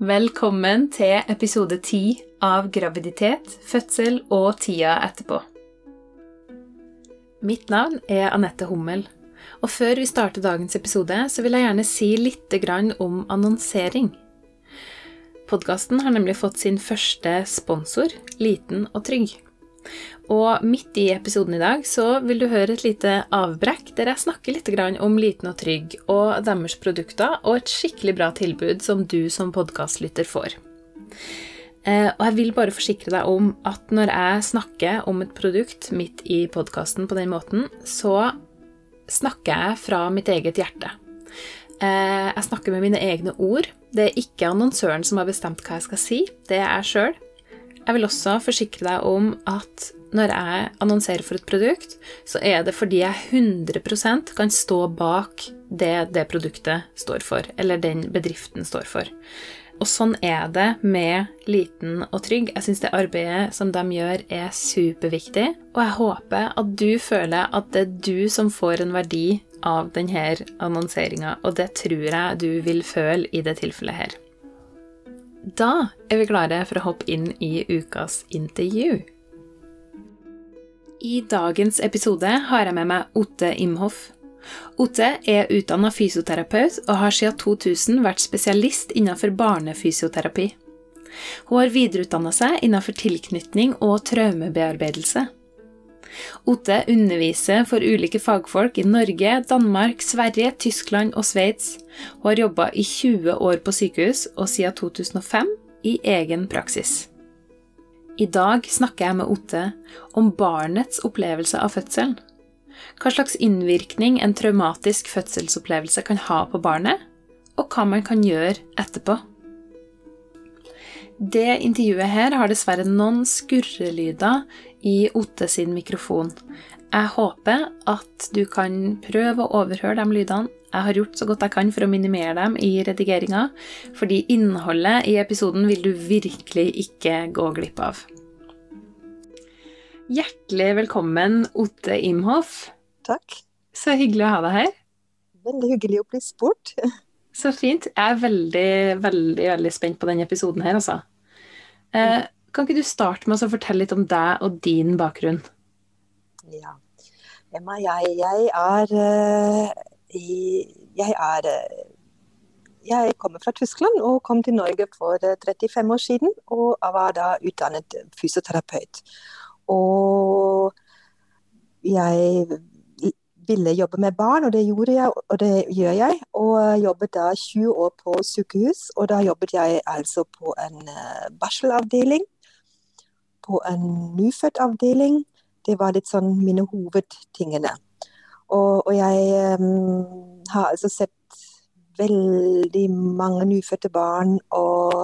Velkommen til episode ti av graviditet, fødsel og tida etterpå. Mitt navn er Anette Hummel, og før vi starter dagens episode, så vil jeg gjerne si litt om annonsering. Podkasten har nemlig fått sin første sponsor, Liten og trygg. Og midt i episoden i dag så vil du høre et lite avbrekk der jeg snakker litt om Liten og Trygg og deres produkter, og et skikkelig bra tilbud som du som podkastlytter får. Eh, og jeg vil bare forsikre deg om at når jeg snakker om et produkt midt i podkasten på den måten, så snakker jeg fra mitt eget hjerte. Eh, jeg snakker med mine egne ord. Det er ikke annonsøren som har bestemt hva jeg skal si, det er jeg sjøl. Jeg vil også forsikre deg om at når jeg annonserer for et produkt, så er det fordi jeg 100% kan stå bak det det produktet står for, eller den bedriften står for. Og sånn er det med Liten og Trygg. Jeg syns det arbeidet som de gjør, er superviktig. Og jeg håper at du føler at det er du som får en verdi av denne annonseringa, og det tror jeg du vil føle i det tilfellet her. Da er vi klare for å hoppe inn i ukas intervju. I dagens episode har jeg med meg Otte Imhoff. Otte er utdanna fysioterapeut og har siden 2000 vært spesialist innenfor barnefysioterapi. Hun har videreutdanna seg innenfor tilknytning og traumebearbeidelse. Otte underviser for ulike fagfolk i Norge, Danmark, Sverige, Tyskland og Sveits. Hun har jobba i 20 år på sykehus, og siden 2005 i egen praksis. I dag snakker jeg med Otte om barnets opplevelse av fødselen. Hva slags innvirkning en traumatisk fødselsopplevelse kan ha på barnet, og hva man kan gjøre etterpå. Det intervjuet her har dessverre noen skurrelyder i Otte sin mikrofon. Jeg håper at du kan prøve å overhøre de lydene. Jeg har gjort så godt jeg kan for å minimere dem i redigeringa, fordi innholdet i episoden vil du virkelig ikke gå glipp av. Hjertelig velkommen, Otte Imhoff. Takk. Så hyggelig å ha deg her. Veldig hyggelig å bli spurt. Så fint. Jeg er veldig, veldig, veldig spent på denne episoden her, altså. Eh, kan ikke du starte med å fortelle litt om deg og din bakgrunn? Ja. Emma, jeg, jeg er uh, Jeg er uh, Jeg kommer fra Tyskland og kom til Norge for 35 år siden. Og var da utdannet fysioterapeut. Og jeg ville jobbe med barn, og det gjorde jeg, og det gjør jeg. Og jobbet da 20 år på sykehus, og da jobbet jeg altså på en barselavdeling på en nyfødtavdeling. Det var litt sånn mine hovedtingene. Og, og jeg um, har altså sett veldig mange nyfødte barn og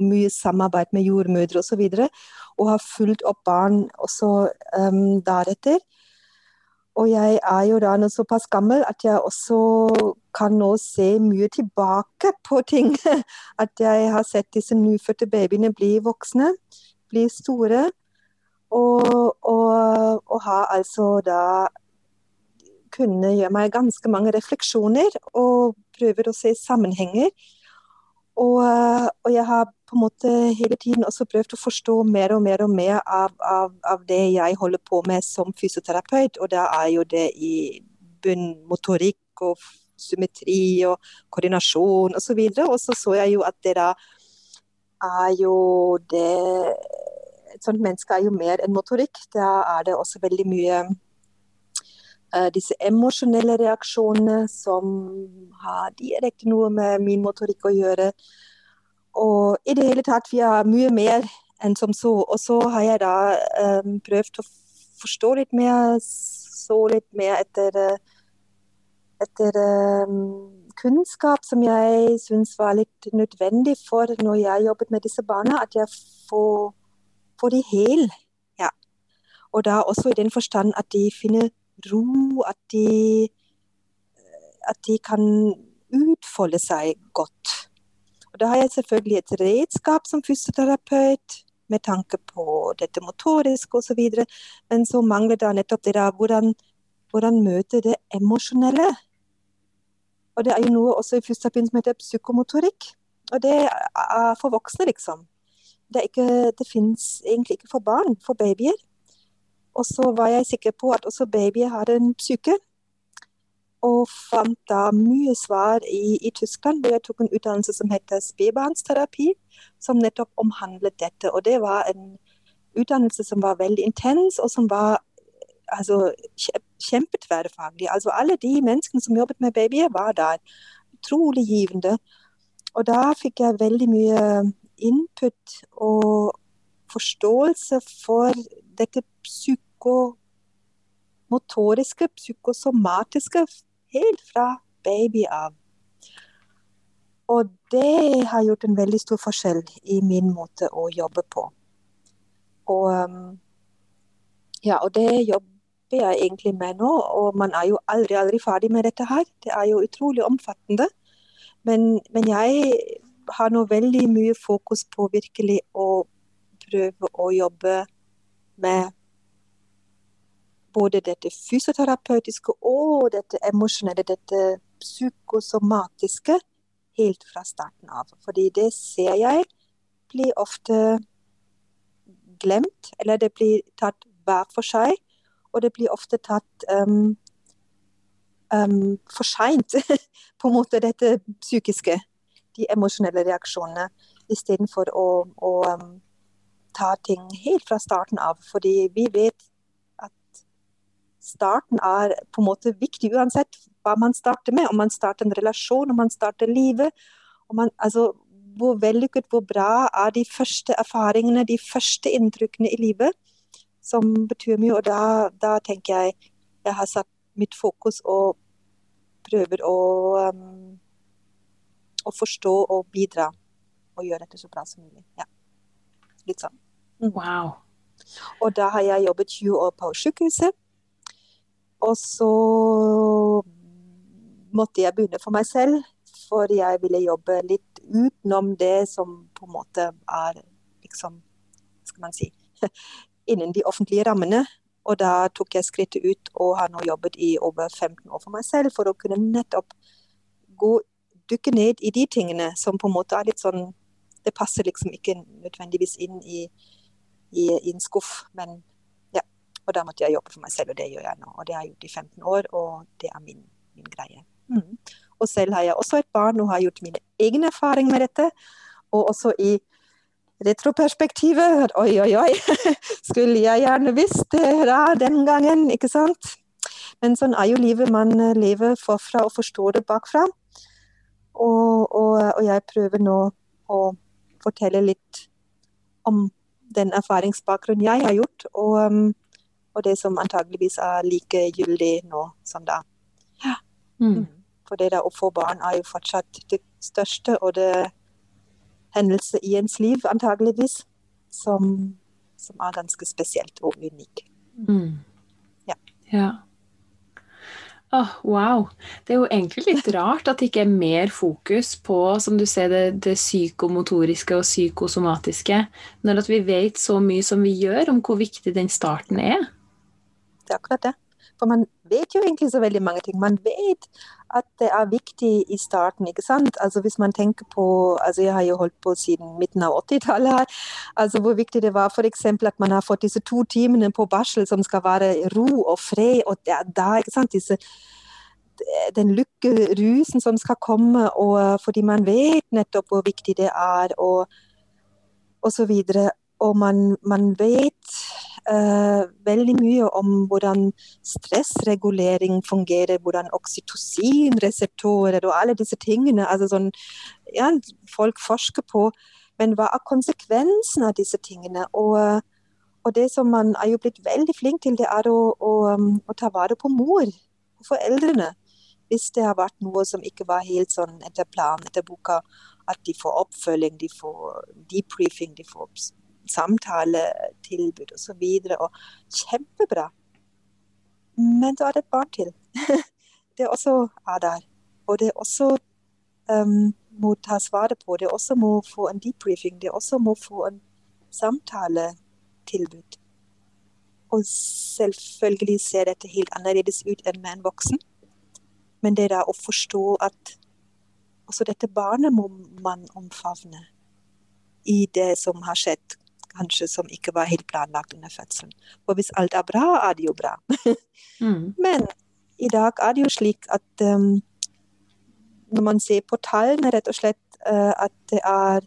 mye samarbeid med jordmødre osv. Og, så og har fulgt opp barn også um, deretter. Og jeg er jo da nå såpass gammel at jeg også kan nå se mye tilbake på ting. At jeg har sett disse nyfødte babyene bli voksne bli store. Og, og, og har altså da kunne gjøre meg ganske mange refleksjoner og prøver å se sammenhenger. Og, og, jeg har på en måte hele tiden også prøvd å forstå mer og mer og mer av, av, av det jeg holder på med som fysioterapeut. Og da er jo det i bunnmotorikk og symmetri og koordinasjon osv. Og, så og så så jeg jo at det da er jo det Et sånt menneske er jo mer enn motorikk. Da er det også veldig mye uh, disse emosjonelle reaksjonene som har direkte noe med min motorikk å gjøre. Og i det hele tatt, vi har mye mer enn som så. Og så har jeg da um, prøvd å forstå litt mer, så litt mer etter, etter um, kunnskap som jeg syns var litt nødvendig for når jeg jobbet med disse barna, at jeg får, får de hel. Ja. Og da også i den forstand at de finner ro, at de, at de kan utfolde seg godt. Og Da har jeg selvfølgelig et redskap som fysioterapeut med tanke på dette motoriske osv., men så mangler det nettopp det da hvordan, hvordan møte det emosjonelle og det er jo noe også i fysioterapien som heter psykomotorikk. Og det er for voksne, liksom. Det, ikke, det fins egentlig ikke for barn, for babyer. Og så var jeg sikker på at også babyer har en psyke. Og fant da mye svar i, i Tyskland, hvor jeg tok en utdannelse som heter spedbarnsterapi, som nettopp omhandlet dette. Og det var en utdannelse som var veldig intens, og som var altså, kjempetverrfaglig. Altså alle de menneskene som jobbet med babyer, var der. Utrolig givende. Og da fikk jeg veldig mye input og forståelse for dette psykomotoriske, psykosomatiske, helt fra baby av. Og det har gjort en veldig stor forskjell i min måte å jobbe på. Og, um, ja, og det jobber jeg egentlig med nå, og man er jo aldri, aldri ferdig med dette her. Det er jo utrolig omfattende. Men, men jeg har nå veldig mye fokus på virkelig å prøve å jobbe med både dette fysioterapeutiske og dette emosjonelle, dette psykosomatiske, helt fra starten av. Fordi det ser jeg blir ofte glemt, eller det blir tatt hver for seg. Og det blir ofte tatt um, um, for seint, på en måte, dette psykiske. De emosjonelle reaksjonene. Istedenfor å, å um, ta ting helt fra starten av. Fordi vi vet at starten er på en måte viktig uansett hva man starter med. Om man starter en relasjon, om man starter livet. Man, altså, hvor vellykket, hvor bra er de første erfaringene, de første inntrykkene i livet, som betyr mye. Og da, da tenker jeg jeg har satt mitt fokus og prøver å, um, å forstå og bidra og gjøre dette så bra som mulig. Ja. Sånn. Mm. Wow. Og da har jeg jobbet 20 år på sykehuset. Og så måtte jeg begynne for meg selv for jeg ville jobbe litt utenom det som på en måte er liksom, skal man si, innen de offentlige rammene. Og da tok jeg skrittet ut og har nå jobbet i over 15 år for meg selv for å kunne nettopp gå, dykke ned i de tingene som på en måte er litt sånn Det passer liksom ikke nødvendigvis inn i, i, i en skuff, men ja. Og da måtte jeg jobbe for meg selv, og det gjør jeg nå. Og det har jeg gjort i 15 år, og det er min, min greie. Mm. Og selv har jeg også et barn og har gjort mine egne erfaringer med dette. Og også i retroperspektivet oi, oi, oi, skulle jeg gjerne visst det da den gangen, ikke sant? Men sånn er jo livet. Man lever forfra og forstår det bakfra. Og, og, og jeg prøver nå å fortelle litt om den erfaringsbakgrunnen jeg har gjort, og, um, og det som antageligvis er like gyldig nå som da. Ja. Mm. mm. For det å få barn er jo fortsatt det største og det hendelse i ens liv, antageligvis, som, som er ganske spesielt og unik. Mm. Ja. ja. Oh, wow. Det er jo egentlig litt rart at det ikke er mer fokus på som du ser, det, det psykomotoriske og psykosomatiske, når vi vet så mye som vi gjør om hvor viktig den starten er. Det er akkurat det. For man vet jo egentlig så veldig mange ting. Man vet at det er viktig i starten, ikke sant. Altså hvis man tenker på altså Jeg har jo holdt på siden midten av 80-tallet. Altså hvor viktig det var f.eks. at man har fått disse to timene på barsel som skal være ro og fred, og det er da, ikke sant. Disse den lykkerusen som skal komme, og fordi man vet nettopp hvor viktig det er, og, og så videre. Og man, man vet uh, veldig mye om hvordan stressregulering fungerer, hvordan oksytocinreseptorer og alle disse tingene. altså sånn, ja, Folk forsker på. Men hva er konsekvensen av disse tingene? Og, og, det som man er jo blitt veldig flink til, det er å, å, å ta vare på mor, på foreldrene. Hvis det har vært noe som ikke var helt sånn etter planen, etter boka, at de får oppfølging, de får debriefing, de får samtaletilbud osv. Og, og kjempebra. Men så er det et barn til. det også er der. Og det også um, må ta svaret på. Det også må få en debriefing. Det også må få en samtaletilbud. Og selvfølgelig ser dette helt annerledes ut enn med en voksen. Men det er da å forstå at også dette barnet må man omfavne i det som har skjedd, kanskje som ikke var helt planlagt under fødselen. For hvis alt er bra, er det jo bra. mm. Men i dag er det jo slik at um, når man ser på tallene, rett og slett uh, at det er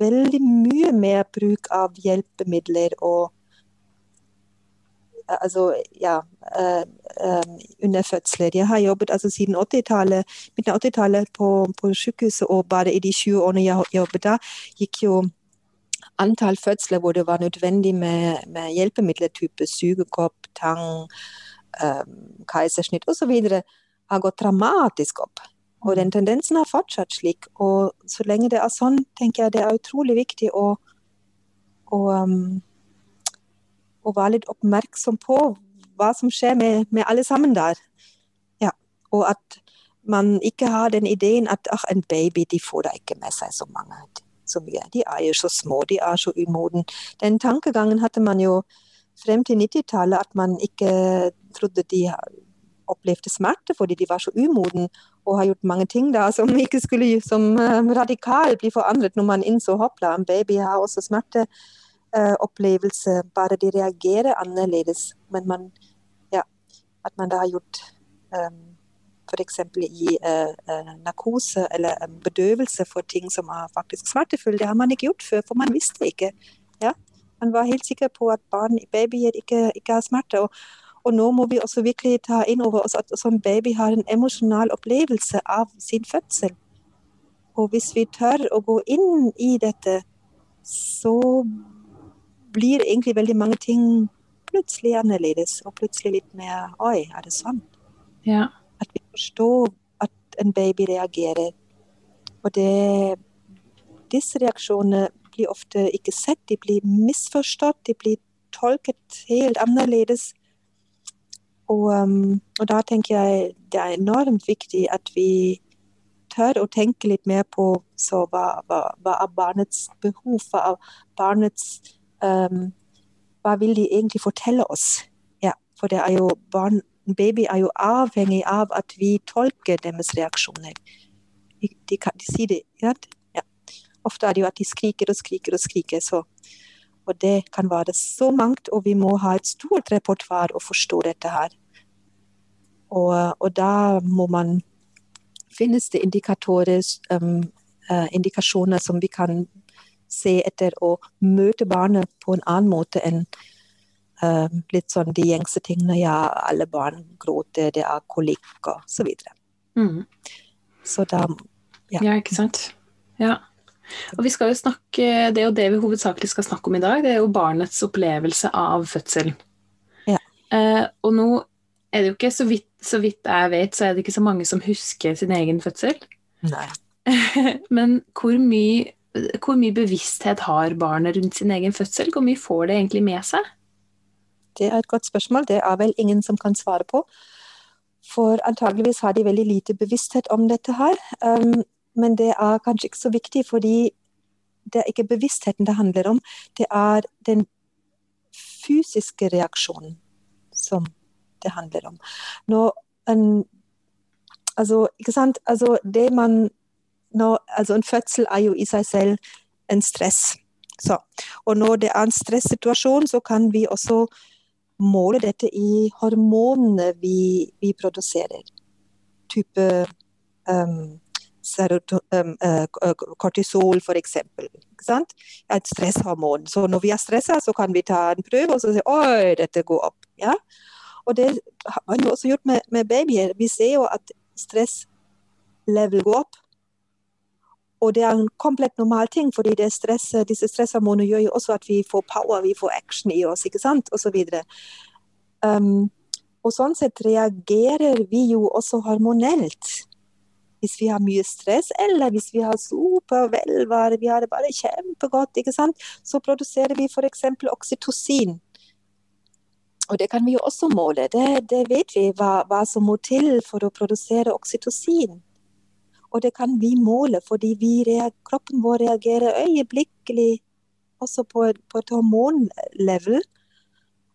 veldig mye mer bruk av hjelpemidler og altså, ja, uh, um, under fødsler. Jeg har jobbet altså, siden 80-tallet, midten av 80-tallet på, på sykehuset, og bare i de 20 årene jeg jobbet da, gikk jo antall fødsler hvor det var nødvendig med, med hjelpemidler type sugekopp, tang, um, keisersnitt osv., har gått dramatisk opp. Og den tendensen har fortsatt slik. Og så lenge det er sånn, tenker jeg det er utrolig viktig å, å, um, å være litt oppmerksom på hva som skjer med, med alle sammen der. Ja. Og at man ikke har den ideen at en baby de får da ikke med seg så mange så mye. De er jo så små, de er så umoden. Den tankegangen hadde man jo frem til 90-tallet, at man ikke trodde de opplevde smerte fordi de var så umoden og har gjort mange ting da som ikke skulle som radikal radikalt bli forandret når man innså hoppla, en baby har også smerteopplevelse, uh, bare de reagerer annerledes. Men man, ja, at man da har gjort um, f.eks. gi uh, narkose eller bedøvelse for ting som er faktisk smertefulle. Det har man ikke gjort før, for man visste ikke. Ja? Man var helt sikker på at barn, babyer ikke, ikke har smerte. Og, og, nå må vi også virkelig ta inn over oss at som baby har en emosjonal opplevelse av sin fødsel. Og hvis vi tør å gå inn i dette, så blir egentlig veldig mange ting plutselig annerledes, og plutselig litt mer Oi, er det sånn? Ja forstår at en baby reagerer. Og det, disse reaksjonene blir ofte ikke sett, de blir misforstått, de blir tolket helt annerledes. Og, um, og, da tenker jeg det er enormt viktig at vi tør å tenke litt mer på hva, hva, hva, er barnets behov, hva er barnets um, Hva vil de egentlig fortelle oss? Ja, for det er jo barn baby er jo avhengig av at vi tolker deres reaksjoner. De, de, de sier det, ja. Ofte er det jo at de skriker og skriker og skriker. Så. Og det kan være så mangt, og vi må ha et stort repertoar og forstå dette her. Og, og da må man finnes det indikatorer, um, uh, indikasjoner som vi kan se etter å møte barnet på en annen måte enn litt sånn de gjengse tingene. Ja, alle barn gråter, det er kolikk og så videre. Mm. Så da ja. ja. ikke sant. Ja. Og vi skal jo snakke, Det er jo det vi hovedsakelig skal snakke om i dag. Det er jo barnets opplevelse av fødsel. Ja. Uh, og nå er det jo ikke, så vidt, så vidt, jeg vet, så er det ikke så mange som husker sin egen fødsel. Nei. Men hvor mye, hvor mye bevissthet har barnet rundt sin egen fødsel? Hvor mye får det egentlig med seg? Det er et godt spørsmål. Det er vel ingen som kan svare på. For antageligvis har de veldig lite bevissthet om dette her. Um, men det er kanskje ikke så viktig, fordi det er ikke bevisstheten det handler om. Det er den fysiske reaksjonen som det handler om. Når en Altså, ikke sant. Altså, det man når, altså En fødsel er jo i seg selv en stress. Så, og når det er en stressituasjon, så kan vi også måle dette i hormonene vi, vi produserer. Type um, um, uh, kortisol, f.eks. Et stresshormon. Så når vi er stressa, så kan vi ta en prøve og så si oi, dette går opp. Ja? Og det har man jo også gjort med, med babyer. Vi ser jo at stresslevel går opp. Og det er en komplett normal ting, fordi stress, disse stresshormonene gjør jo også at vi får power, vi får action i oss, ikke sant, osv. Um, og sånn sett reagerer vi jo også hormonelt. Hvis vi har mye stress, eller hvis vi har supervelvære, vi har det bare kjempegodt, ikke sant, så produserer vi f.eks. oksytocin. Og det kan vi jo også måle. Det, det vet vi hva, hva, som må til for å produsere oksytocin. Og det kan vi måle, fordi vi, kroppen vår reagerer øyeblikkelig også på, på et hormonlevel.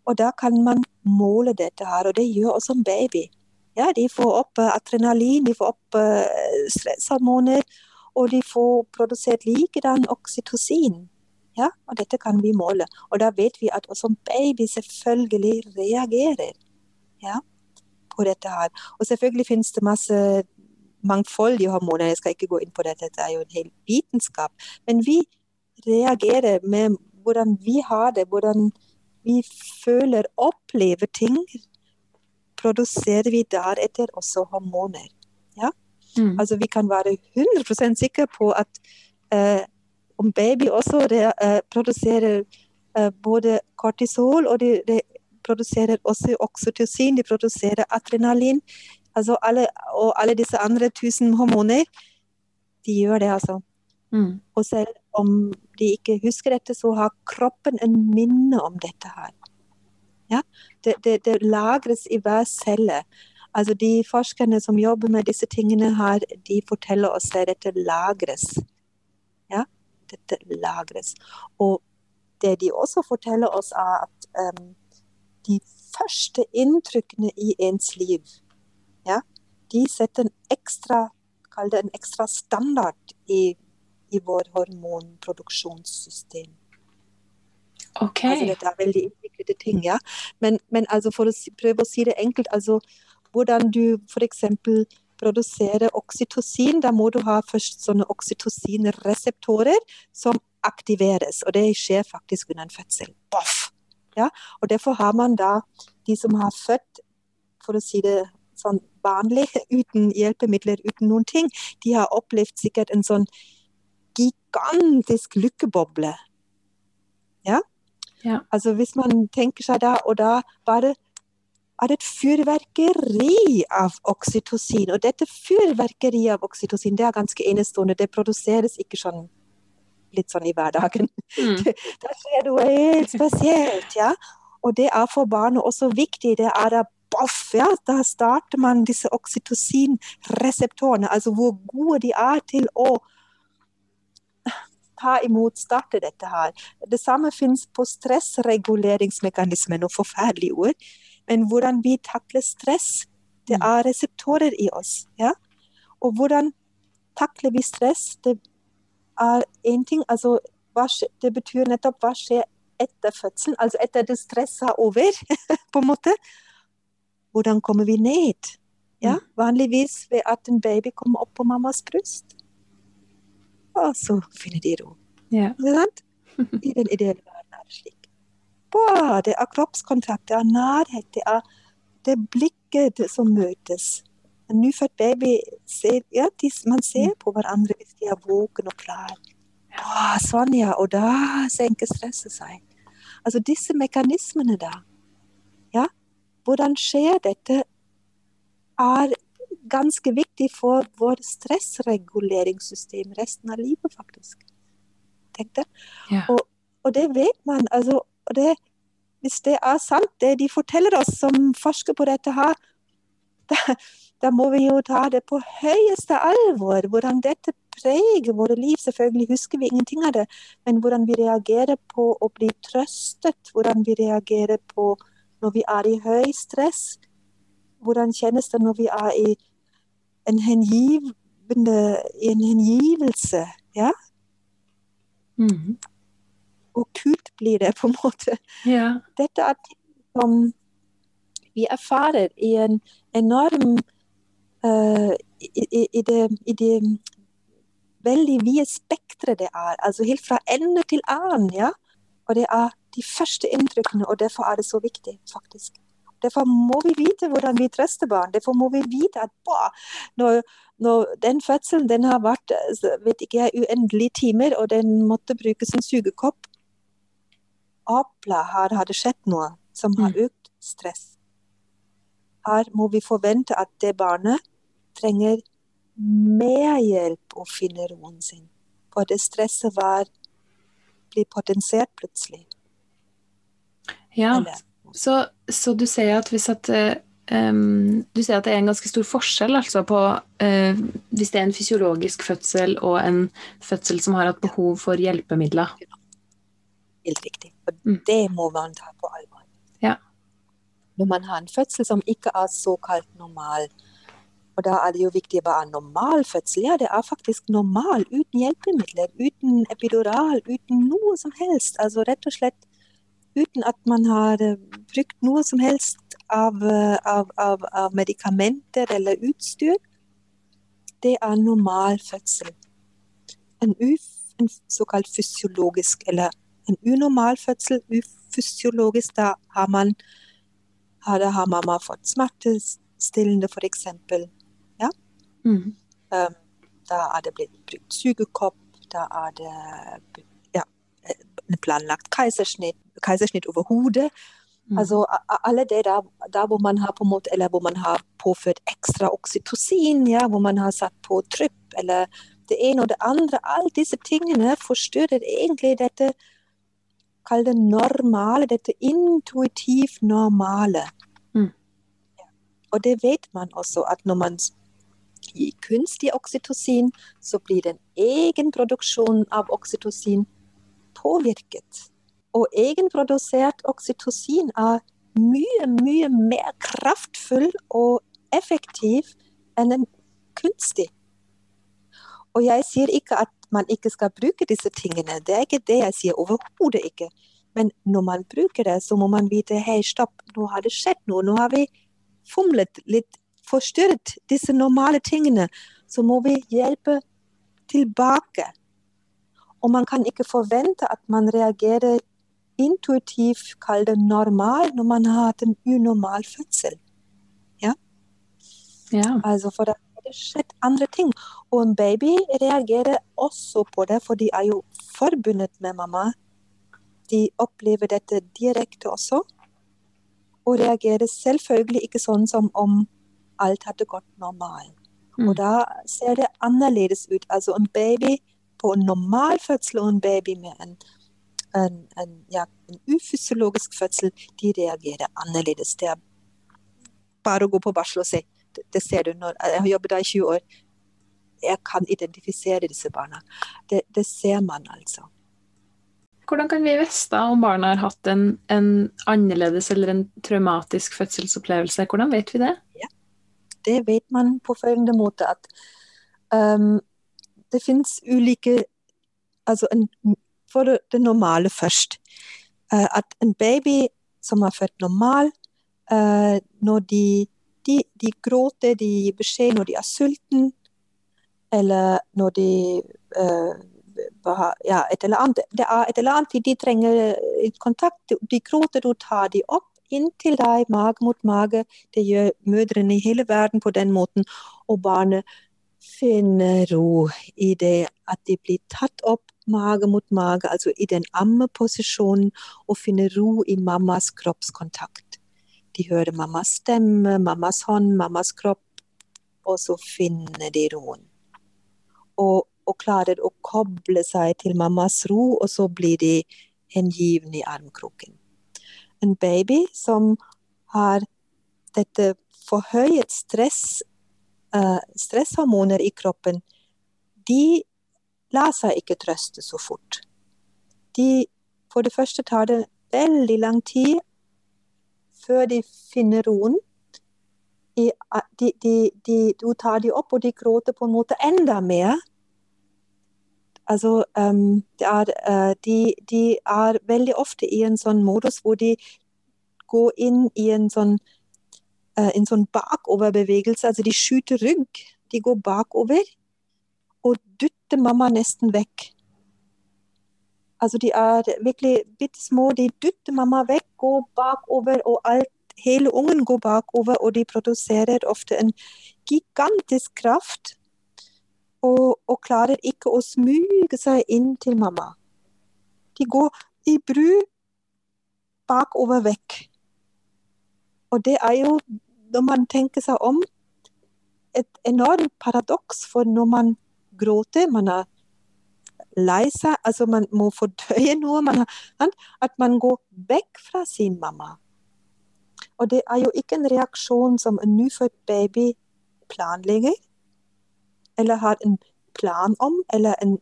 Og da kan man måle dette her, og det gjør også en baby. Ja, de får opp uh, adrenalin, de får opp uh, stresshormoner, og de får produsert likedan oksytocin. Ja, og dette kan vi måle. Og da vet vi at også en baby selvfølgelig reagerer ja, på dette her. Og selvfølgelig finnes det masse mangfoldige hormoner, jeg skal ikke gå inn på dette, dette er jo en hel vitenskap. Men vi reagerer med hvordan vi har det, hvordan vi føler, opplever ting, produserer vi deretter også hormoner. Ja? Mm. Altså vi kan være 100% sikre på at eh, om baby også uh, produserer uh, både kortisol, og de, de, produserer også oksytocin, de produserer adrenalin. Altså alle, og alle disse andre tusen hormoner, de gjør det, altså. Mm. Og selv om de ikke husker dette, så har kroppen en minne om dette her. Ja? Det, det, det lagres i hver celle. Altså De forskerne som jobber med disse tingene her, de forteller oss at dette lagres. Ja, dette lagres. Og det de også forteller oss, er at um, de første inntrykkene i ens liv, ja, de setter en ekstra, kall det en ekstra standard i, i vår hormonproduksjonssystem. Okay. Altså, dette er veldig innviklede ting, ja. Men, men altså for å prøve å si det enkelt, altså hvordan du f.eks. produserer oksytocin. Da må du ha først sånne oksytocinreseptorer som aktiveres, og det skjer faktisk under en fødsel. Boff! Ja? Og derfor har man da de som har født, for å si det sånn vanlig, uten hjelpemidler, uten noen ting, de har opplevd sikkert en sånn gigantisk lykkeboble. Ja? ja. Altså hvis man tenker seg da, og da bare er det et fyrverkeri av oksytocin. Og dette fyrverkeriet av oksytocin det er ganske enestående. Det produseres ikke sånn litt sånn i hverdagen. Mm. Da skjer noe helt spesielt. ja. Og det er for barnet også viktig. Det er da boff, ja. Da starter man disse oksytocinreseptorene, altså hvor gode de er til å ta imot, starte dette her. Det samme finnes på stressreguleringsmekanismen, og forferdelige ord men hvordan vi takler stress. Det er reseptorer i oss. Ja? Og hvordan takler vi stress? Det er én ting. Altså, det betyr nettopp hva skjer etter fødselen, altså etter det stresset er over, på en måte. Hvordan kommer vi ned? Ja, mm. vanligvis ved at en baby kommer opp på mammas bryst. Og så finner de ro. Ja. I den ideelle verden er det slik Både er kroppskontakt, er nærhet, det er det blikket som møtes. En nyfødt baby ser, ja, de, man ser på hverandre hvis de er våken og klar. Wow, sånn, ja. Og da senker stresset seg. Altså disse mekanismene da. Ja, hvordan skjer dette, er ganske viktig for vårt stressreguleringssystem resten av livet, faktisk. Tenk det. Ja. Og, og, det vet man. altså og det, hvis det er sant, det de forteller oss som forsker på dette her, da, da, må vi jo ta det på høyeste alvor. Hvordan dette preger våre liv. Selvfølgelig husker vi ingenting av det, men hvordan vi reagerer på å bli trøstet. Hvordan vi reagerer på når vi er i høy stress. Hvordan kjennes det når vi er i en, hengivende, en hengivelse? Ja? Mm og kult blir det, på en måte. Ja. Dette er ting som vi erfarer i en enorm uh, i, i, i, det, i, det, veldig vide spekteret det er. Altså helt fra ende til annen. ja. Og det er de første inntrykkene, og derfor er det så viktig, faktisk. Derfor må vi vite hvordan vi trøster barn. Derfor må vi vite at boah, når, når, den fødselen den har vært vet ikke jeg, uendelige timer, og den måtte brukes som sugekopp, Apla her har det skjedd noe som har mm. økt stress. Her må vi forvente at det barnet trenger mer hjelp å finne roen sin. For det stresset var, blir potensiert plutselig. Ja, så, så, du sier at hvis at um, du sier at det er en ganske stor forskjell altså på uh, hvis det er en fysiologisk fødsel og en fødsel som har hatt behov for hjelpemidler. Helt riktig. Og mm. det må man ta på alvor. Ja. når man har en fødsel som ikke er såkalt normal. Og da er det jo viktig hva er normal fødsel. Ja, det er faktisk normal uten hjelpemidler, uten epidural, uten noe som helst. Altså rett og slett uten at man har eh, brukt noe som helst av, eh, av, av, av medikamenter eller utstyr. Det er normal fødsel. En, uf, en såkalt fysiologisk eller en unormal fødsel, ufysiologisk, da har man da har mamma fått smertestillende, f.eks. Ja? Mm. Um, da er det blitt brukt sugekopp, da er det ja, planlagt keisersnitt, keisersnitt over hodet. Mm. Altså alle det der, der, hvor man har på en måte, eller hvor man har påført ekstra oksytocin, ja, hvor man har satt på trypp, eller det ene og det andre. Alle disse tingene forstyrrer egentlig dette Kall det normale, dette intuitivt normale. Mm. Og det vet man også, at når man gir kunstig oksytocin, så blir egenproduksjonen av oksytocin påvirket. Og egenprodusert oksytocin er mye, mye mer kraftfull og effektiv enn en kunstig. Og jeg sier ikke at man ikke skal bruke disse tingene, det er ikke det jeg sier, overhodet ikke. Men når man bruker det, så må man vite hei, stopp, nå har det skjedd noe. Nå har vi fomlet litt, forstyrret disse normale tingene. Så må vi hjelpe tilbake. Og man kan ikke forvente at man reagerer intuitivt, kall det normal, når man har hatt en unormal fødsel. Ja? ja. Altså for det skjedd andre ting. Og en baby reagerer også på det, for de er jo forbundet med mamma. De opplever dette direkte også. Og reagerer selvfølgelig ikke sånn som om alt hadde gått normalt. Mm. Og da ser det annerledes ut. Altså en baby på en normal fødsel og en baby med en en, en, ja, en ufysiologisk fødsel, de reagerer annerledes. Det er bare å gå på barsel og. Det, det ser du når Jeg har jobbet der i 20 år. Jeg kan identifisere disse barna. Det, det ser man altså. Hvordan kan vi vite om barna har hatt en, en, annerledes eller en traumatisk fødselsopplevelse? Hvordan vet vi det? Ja, det vet man på følgende måte at um, det finnes ulike Altså en for det normale først. Uh, at en baby som er født normal, uh, når de, de, de, gråter, de gir beskjed når de er sulten, eller når de uh, ja, et eller annet, Det er et eller annet de trenger kontakt. De gråter, du tar de opp inntil deg, mage mot mage. Det gjør mødrene i hele verden på den måten. Og barnet finner ro i det at de blir tatt opp mage mot mage, altså i den ammeposisjonen, og finne ro i mammas kroppskontakt. De hører mammas stemme, mammas hånd, mammas kropp, og så finner de roen. Og, og klarer å koble seg til mammas ro, og så blir de hengivne i armkroken. En baby som har dette forhøyet stress, stresshormoner i kroppen, de lar seg ikke trøste så fort. De, for det første tar det veldig lang tid før de finner roen. De, de, de, du tar de opp, og de gråter på en måte enda mer. Altså, um, er, uh, de, er veldig ofte i en sånn modus hvor de går inn i en sånn, uh, en sånn bakoverbevegelse. Altså, de skyter rygg. De går bakover og dytter mamma nesten vekk. Altså, de er virkelig bitte små. De dytter mamma vekk, går bakover, og alt, hele ungen går bakover, og de produserer ofte en gigantisk kraft. Og, og klarer ikke å smyge seg inn til mamma. De går i bru bakover vekk. Og det er jo, når man tenker seg om, et enormt paradoks. For når man gråter, man er lei seg, altså man må fordøye noe. Man har, at man går vekk fra sin mamma. Og det er jo ikke en reaksjon som en nyfødt baby planlegger, eller har en plan om, eller en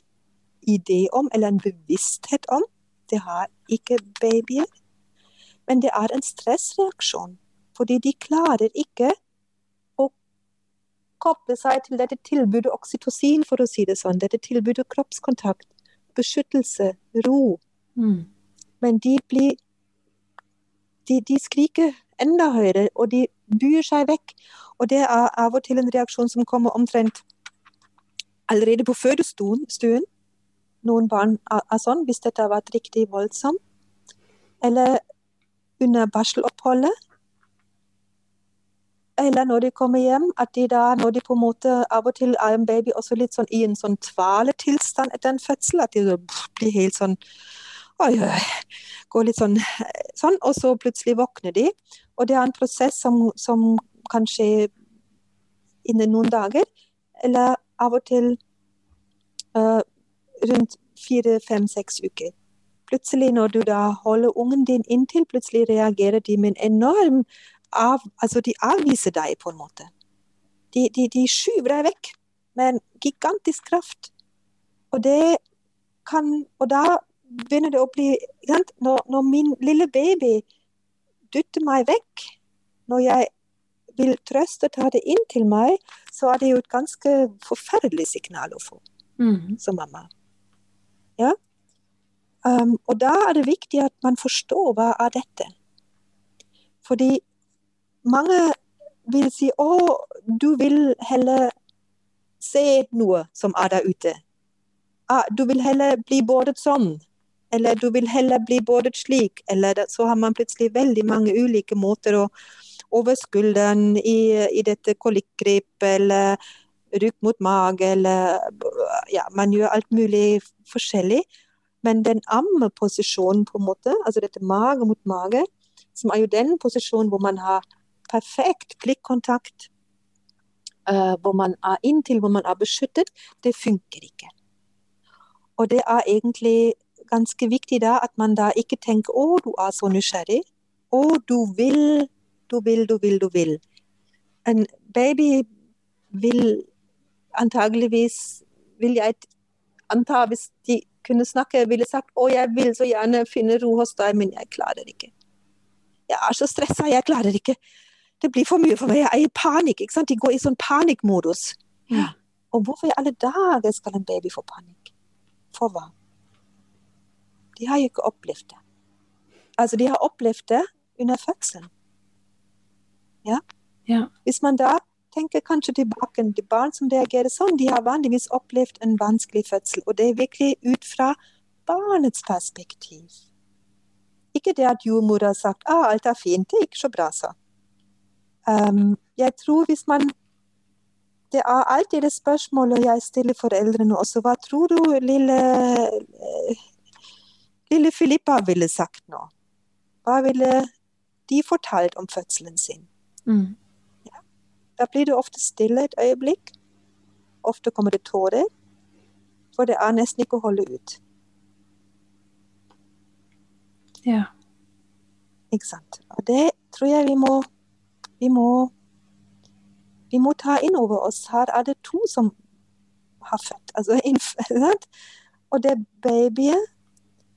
idé om, eller en bevissthet om. Det har ikke babyer. Men det er en stressreaksjon. Fordi de klarer ikke å koble seg til dette tilbudet oksytocin, for å si det sånn. Dette tilbudet kroppskontakt, beskyttelse, ro. Mm. Men de blir de, de skriker enda høyere, og de byr seg vekk. Og det er av og til en reaksjon som kommer omtrent allerede på fødestuen. Noen barn er, er sånn, hvis dette har vært riktig voldsomt. Eller under barseloppholdet. Eller når de kommer hjem, at de da, når de på en måte av og til er en baby også litt sånn i en sånn tvaletilstand etter en fødsel, at de så blir helt sånn Oi, oi. Går litt sånn, sånn, og så plutselig våkner de. Og det er en prosess som, som kan skje innen noen dager, eller av og til uh, rundt fire, fem, seks uker. Plutselig, når du da holder ungen din inntil, plutselig reagerer de med en enorm av, Altså, de avviser deg på en måte. De, de, de skyver deg vekk med en gigantisk kraft. Og det kan Og da begynner det å bli når, når, min lille baby dytter meg vekk, når jeg vil trøste og ta det inn til meg, så er det jo et ganske forferdelig signal å få Mm. som mamma. Ja? Um, og da er det viktig at man forstår hva er dette. Fordi mange vil si å, du vil heller se noe som er der ute. Ah, du vil heller bli båret sånn. Eller du vil heller bli båret slik. Eller så har man plutselig veldig mange ulike måter å over skulderen i, i dette kolikkgrepet, eller rygg mot mage, eller ja, man gjør alt mulig forskjellig. Men den ammeposisjonen, på en måte, altså dette mage mot mage, som er jo den posisjonen hvor man har perfekt blikkontakt, uh, hvor man er inntil, hvor man er beskyttet, det funker ikke. Og det er egentlig ganske viktig da at man da ikke tenker å, du er så nysgjerrig, å, du vil, du vil, du vil, du vil. En baby vil antageligvis, vil jeg anta, hvis de kunne snakke, ville sagt å, jeg vil så gjerne finne ro hos deg, men jeg klarer ikke. Jeg er så stressa, jeg klarer ikke. Det blir for mye for meg, jeg er i panikk. ikke sant? De går i sånn panikkmodus. Ja. Og hvorfor i alle dager skal en baby få panikk? For hva? De har jo ikke opplevd det. Altså, de har opplevd det under fødselen. Ja? Ja. Hvis man da tenker kanskje tilbake til barn som reagerer sånn, de har vanligvis opplevd en vanskelig fødsel. Og det er virkelig ut fra barnets perspektiv. Ikke det at jordmor har sagt ah, alt er fint, det ikke så bra, så. Um, jeg tror hvis man Det er alltid det spørsmålet jeg stiller foreldrene også. Hva tror du lille lille Filippa ville sagt nå? Hva ville de fortalt om fødselen sin? Mm. Da blir det ofte stille et øyeblikk. Ofte kommer det tårer. For det er nesten ikke å holde ut. Ja. Ikke sant? Og det tror jeg vi må Vi må, vi må ta inn over oss. Her er det to som har født. Altså, sant? Og det babyet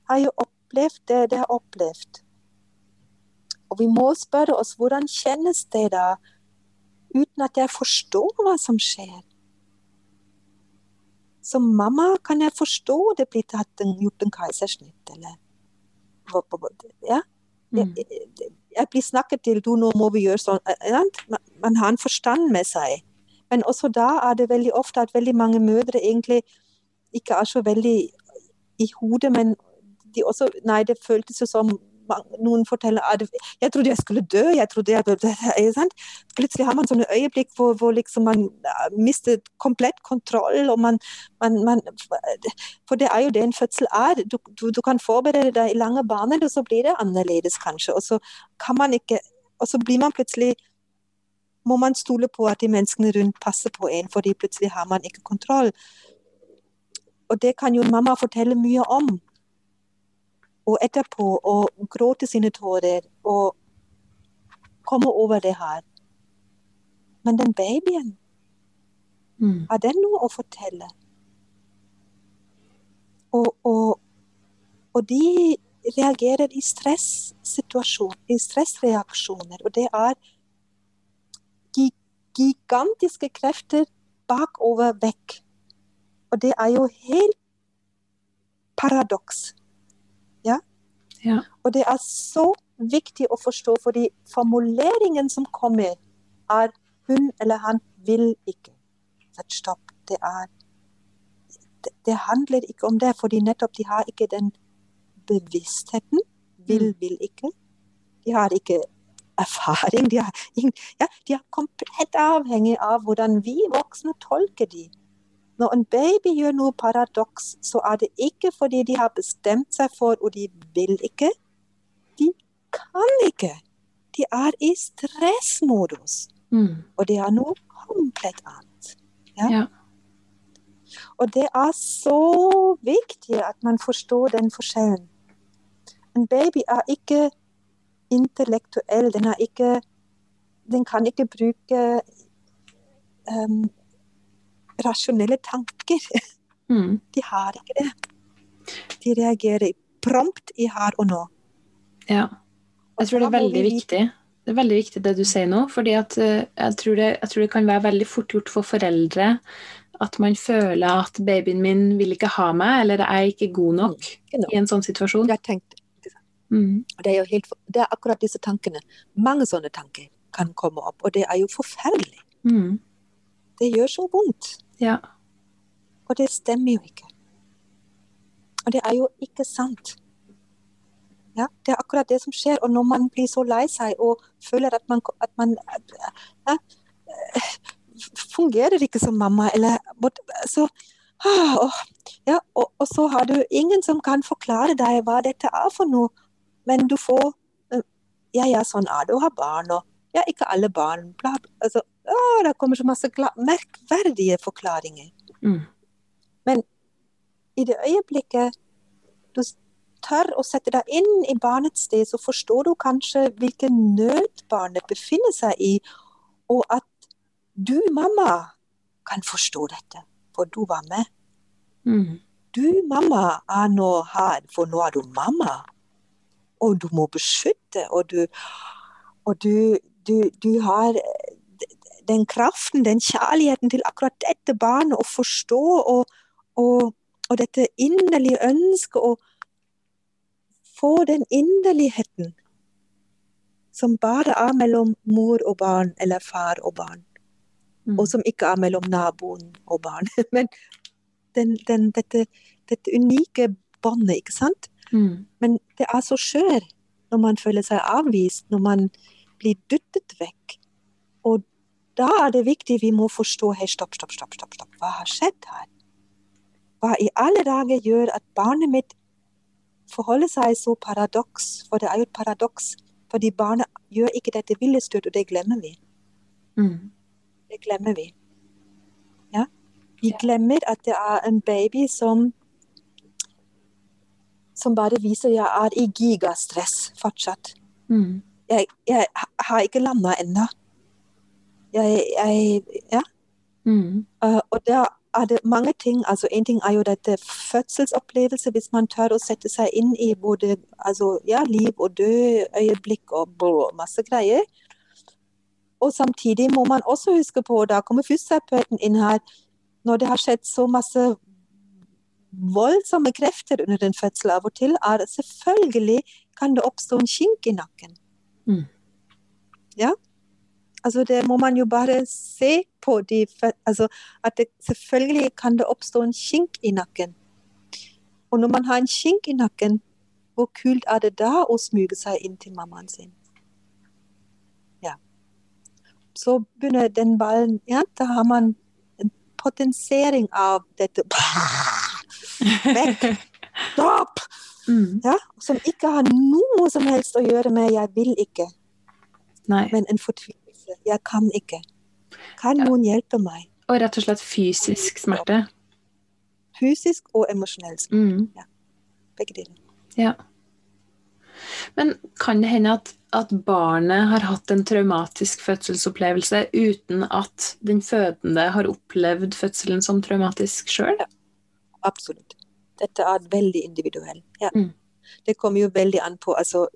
har jo opplevd det det har opplevd. Og vi må spørre oss hvordan kjennes det da, uten at jeg forstår hva som skjer. Som mamma kan jeg forstå det blir tatt en, gjort en keisersnitt, eller ja. Mm. Jeg, jeg blir snakket til du, nå må vi gjøre sånn. Man, man har en forstand med seg. Men også da er det veldig ofte at veldig mange mødre egentlig ikke er så veldig i hodet, men de også Nei, det føltes jo som noen forteller at jeg trodde jeg skulle dø. jeg trodde jeg, sant? Plutselig har man sånne øyeblikk hvor, hvor liksom man mister komplett kontroll. og man, man, man, For det er jo det en fødsel er. Du, du, du kan forberede deg i lange baner, og så blir det annerledes kanskje. Og så kan man ikke Og så blir man plutselig må man stole på at de menneskene rundt passer på en, fordi plutselig har man ikke kontroll. Og det kan jo mamma fortelle mye om og etterpå å gråte sine tårer og komme over det her. Men den babyen, Mm. har den noe å fortelle? Og, og, og de reagerer i stressituasjon, i stressreaksjoner. Og det er gigantiske krefter bakover vekk. Og det er jo helt paradoks. Ja? Ja. Og det er så viktig å forstå, fordi formuleringen som kommer, er hun eller han vil ikke. Stopp. Det er det, det handler ikke om det, fordi nettopp de har ikke den bevisstheten. Vil, vil ikke. De har ikke erfaring. De, har ja, de er komplett avhengig av hvordan vi voksne tolker de. Når en baby gjør noe paradoks, så er det ikke fordi de har bestemt seg for og de vil ikke. De kan ikke. De er i stressmodus. Mm. Og det er noe komplett annet. Ja? Ja. Og det er så viktig at man forstår den forskjellen. En baby er ikke intellektuell. Den, er ikke, den kan ikke bruke em, rasjonelle tanker. Mm. De har ikke det. De reagerer prompt i her og nå. Ja. Jeg tror det er veldig viktig. Det er veldig viktig det du sier nå, fordi at eh, jeg tror, det, jeg tror det kan være veldig fort gjort for foreldre at man føler at babyen min vil ikke ha meg, eller jeg er ikke god nok Genau. i en sånn situasjon. Jeg tenkte, Mm. det, er helt, det er akkurat disse tankene. Mange sånne tanker kan komme opp, og det er jo forferdelig. Mm. Det gjør så vondt. Ja. Og det stemmer jo ikke. Og det er jo ikke sant. Ja, det er akkurat det som skjer. Og når man blir så lei seg og føler at man, at man ja, fungerer ikke som mamma, eller så ah, ja, og, og så har du ingen som kan forklare deg hva dette er for noe. Men du får eh, Ja, ja, sånn er det å ha barn, og ja, ikke alle barn bla. Altså, å, det kommer så masse merkverdige forklaringer. Mm. i det øyeblikket du tør å sette deg inn i barnets sted, så forstår du kanskje hvilken nød barnet befinner seg i, og at du, mamma, kan forstå dette, for du var med. Mm. Du, mamma, er nå her, for nå er du mamma. Og du må beskytte, og du, og du, du, du har den kraften, den kjærligheten til akkurat dette barnet å forstå, og, og, og dette inderlige ønsket å få den inderligheten som bare er mellom mor og barn, eller far og barn, Mm. og som ikke er mellom naboen og barn. Men den, den, dette, dette unike båndet, ikke sant? Mm. Men det er så skjør når man føler seg avvist, når man blir dyttet vekk. Da er det viktig vi må forstå hei, stopp, stopp, stopp, stopp, stopp. Hva har skjedd her? Hva i alle dager gjør at barnet mitt forholder seg så paradoks? For det er jo et paradoks. Fordi barnet gjør ikke dette villestøt, og det glemmer vi. Mm. Det glemmer vi. Ja? Vi glemmer at det er en baby som som bare viser jeg er i gigastress fortsatt. Mm. Jeg, jeg har ikke landa ennå. Jeg, jeg Ja. Mm. Uh, og der er det mange ting. altså En ting er jo dette fødselsopplevelse, hvis man tør å sette seg inn i både altså, ja, liv og død, øyeblikk og blå, masse greier. Og samtidig må man også huske på, da kommer fysioterapeuten inn her, når det har skjedd så masse voldsomme krefter under den fødselen av og til, er det selvfølgelig kan det oppstå en kink i nakken. Mm. Ja? Altså det må man jo bare se på. De, altså at det, selvfølgelig kan det oppstå en skink i nakken. Og når man har en skink i nakken, hvor kult er det da å smyge seg inn til mammaen sin? Ja. Så begynner den ballen Ja, da har man en potensering av dette Vekk! Stopp! Mm. Ja, som ikke har noe som helst å gjøre med 'jeg vil ikke', Nei. men en fortvilelse. 'Jeg kan ikke'. Kan noen hjelpe meg? Og rett og slett fysisk smerte. Fysisk og emosjonell smerte. Mm. Begge deler. Ja. Men kan det hende at, at barnet har hatt en traumatisk fødselsopplevelse uten at den fødende har opplevd fødselen som traumatisk sjøl? Absolutt. Dette er veldig individuelt. Ja. Mm. Det kommer jo veldig an på altså,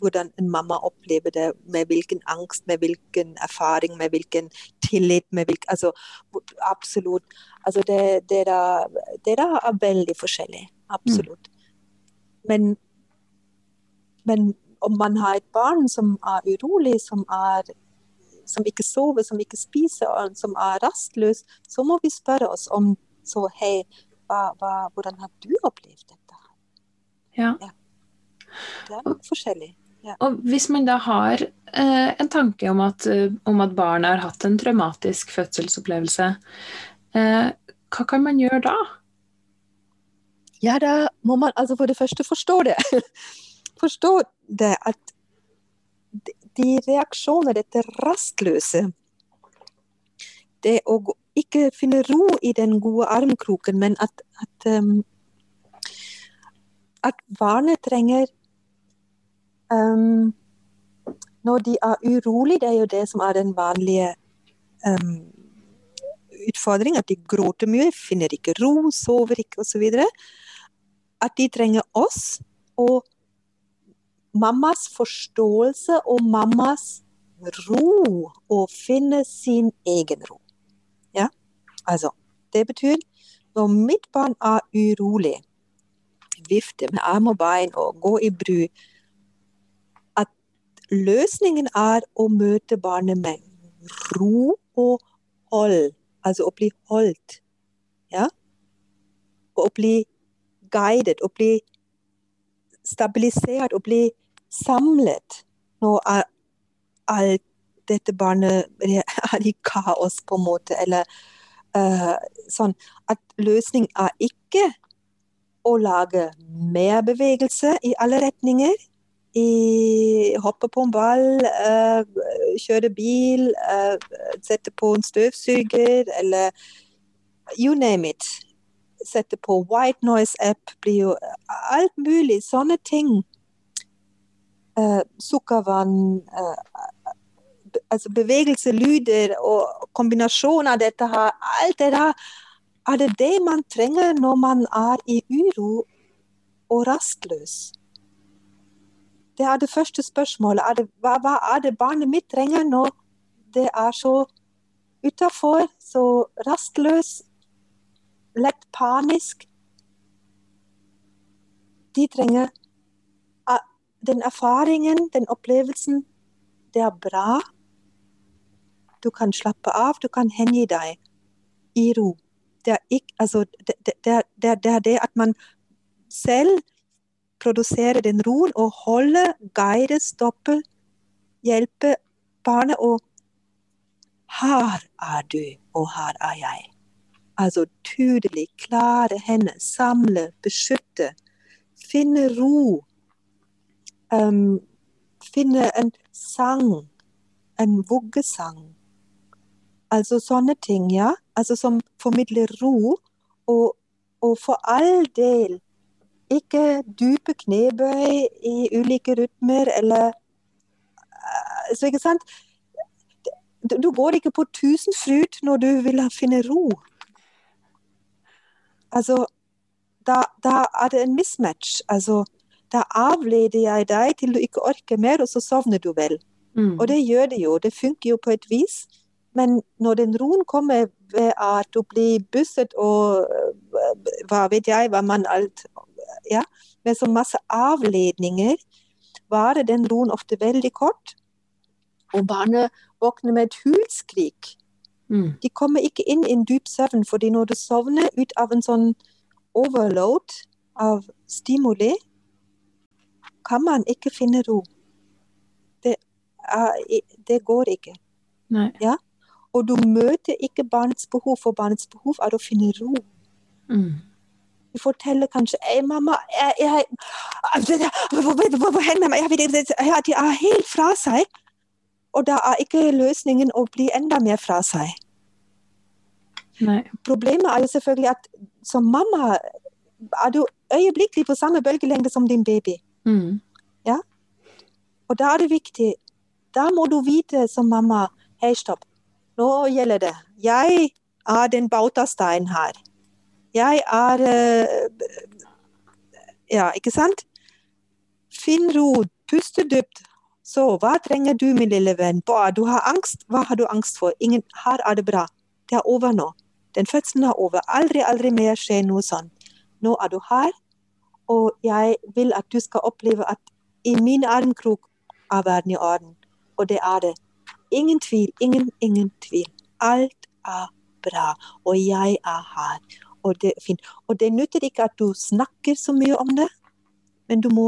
hvordan en mamma opplever det, med hvilken angst, med hvilken erfaring, med hvilken tillit. med hvilken, altså, Absolutt. Altså, det, det, der, det er veldig forskjellig. Absolutt. Mm. Men, men om man har et barn som er urolig, som, er, som ikke sover, som ikke spiser, som er rastløs, så må vi spørre oss om så hei, hva, hva, hvordan har du opplevd dette? Ja. ja. Det er forskjellig. Og hvis man da har eh, en tanke om at, uh, om at, barnet har hatt en traumatisk fødselsopplevelse, eh, hva kan man gjøre da? Ja, da må man altså for det første forstå det. forstå det at de reaksjoner, dette rastløse Det å ikke finne ro i den gode armkroken, men at, at, um, at barnet trenger Um, når de er urolige, det er jo det som er den vanlige um, utfordringen. At de gråter mye, finner ikke ro, sover ikke osv. At de trenger oss og mammas forståelse og mammas ro. Å finne sin egen ro. Ja, altså. Det betyr når mitt barn er urolig, vifte med arm og bein og gå i bru, løsningen er å møte barnet med ro og hold. Altså å bli holdt. Ja? Å bli guidet, å bli stabilisert, å bli samlet. Nå er alt dette barnet er i kaos, på en måte. Eller uh, sånn at løsningen er ikke å lage mer bevegelse i alle retninger i, hoppe på en ball, uh, kjøre bil, uh, sette på en støvsuger eller you name it. Sette på white noise-app, blir jo alt mulig. Sånne ting. Uh, sukkervann altså bevegelse, lyder og kombinasjon av dette her, alt det der, er det det man trenger når man er i uro og rastløs? Det er det første spørsmålet. Er det, hva, hva, er det barnet mitt trenger når det er så utafor, så rastløs, lett panisk? De trenger den erfaringen, den opplevelsen. Det er bra. Du kan slappe av, du kan hengi deg i ro. Det er, ikke, altså, det, det, det, det at man selv produsere den roen og holde, guide, stoppe, hjelpe barnet og Her er du, og her er jeg. Altså tydelig, klare hender, samle, beskytte, finne ro. Um, finne en sang, en vuggesang. Altså sånne ting, ja. Altså som formidler ro. Og, og for all del ikke dype knebøy i ulike rytmer eller eh, Så ikke sant? Du går ikke på tusenfryd når du vil finne ro. Altså, da, da er det en mismatch. Altså, da avleder jeg deg til du ikke orker mer, og så sovner du vel. Mm. Og det gjør det jo. Det funker jo på et vis. Men når den roen kommer ved at du blir busset og hva vet jeg, hva man alt ja, med så masse avledninger, varer den roen ofte veldig kort. Og barnet våkner med et hulskrik. Mm. De kommer ikke inn i en dyp søvn, fordi når du sovner ut av en sånn overload av stimuli, kan man ikke finne ro. Det, er, det går ikke. Ja? Og du møter ikke barnets behov, for barnets behov er å finne ro. Mm forteller kanskje Ei, mamma, jeg, jeg, jeg, De er helt fra seg. Og da er ikke løsningen å bli enda mer fra seg. Nei. Problemet er jo selvfølgelig at som mamma er du øyeblikkelig på samme bølgelengde som din baby. Mm. Ja? Og da er det viktig Da må du vite som mamma Hei, stopp. Nå gjelder det. Jeg er den bautasteinen her. Jeg er Ja, ikke sant? Finn ro, puste dypt. Så hva trenger du, min lille venn? Bare du har angst. Hva har du angst for? Ingen her er det bra. Det er over nå. Den fødselen er over. Aldri, aldri mer skjer noe sånn. Nå er du her, og jeg vil at du skal oppleve at i min armkrok er verden i orden. Og det er det. Ingen tvil, ingen, ingen tvil. Alt er bra, og jeg er her. Og det er fint. Og det nytter ikke at du snakker så mye om det, men du må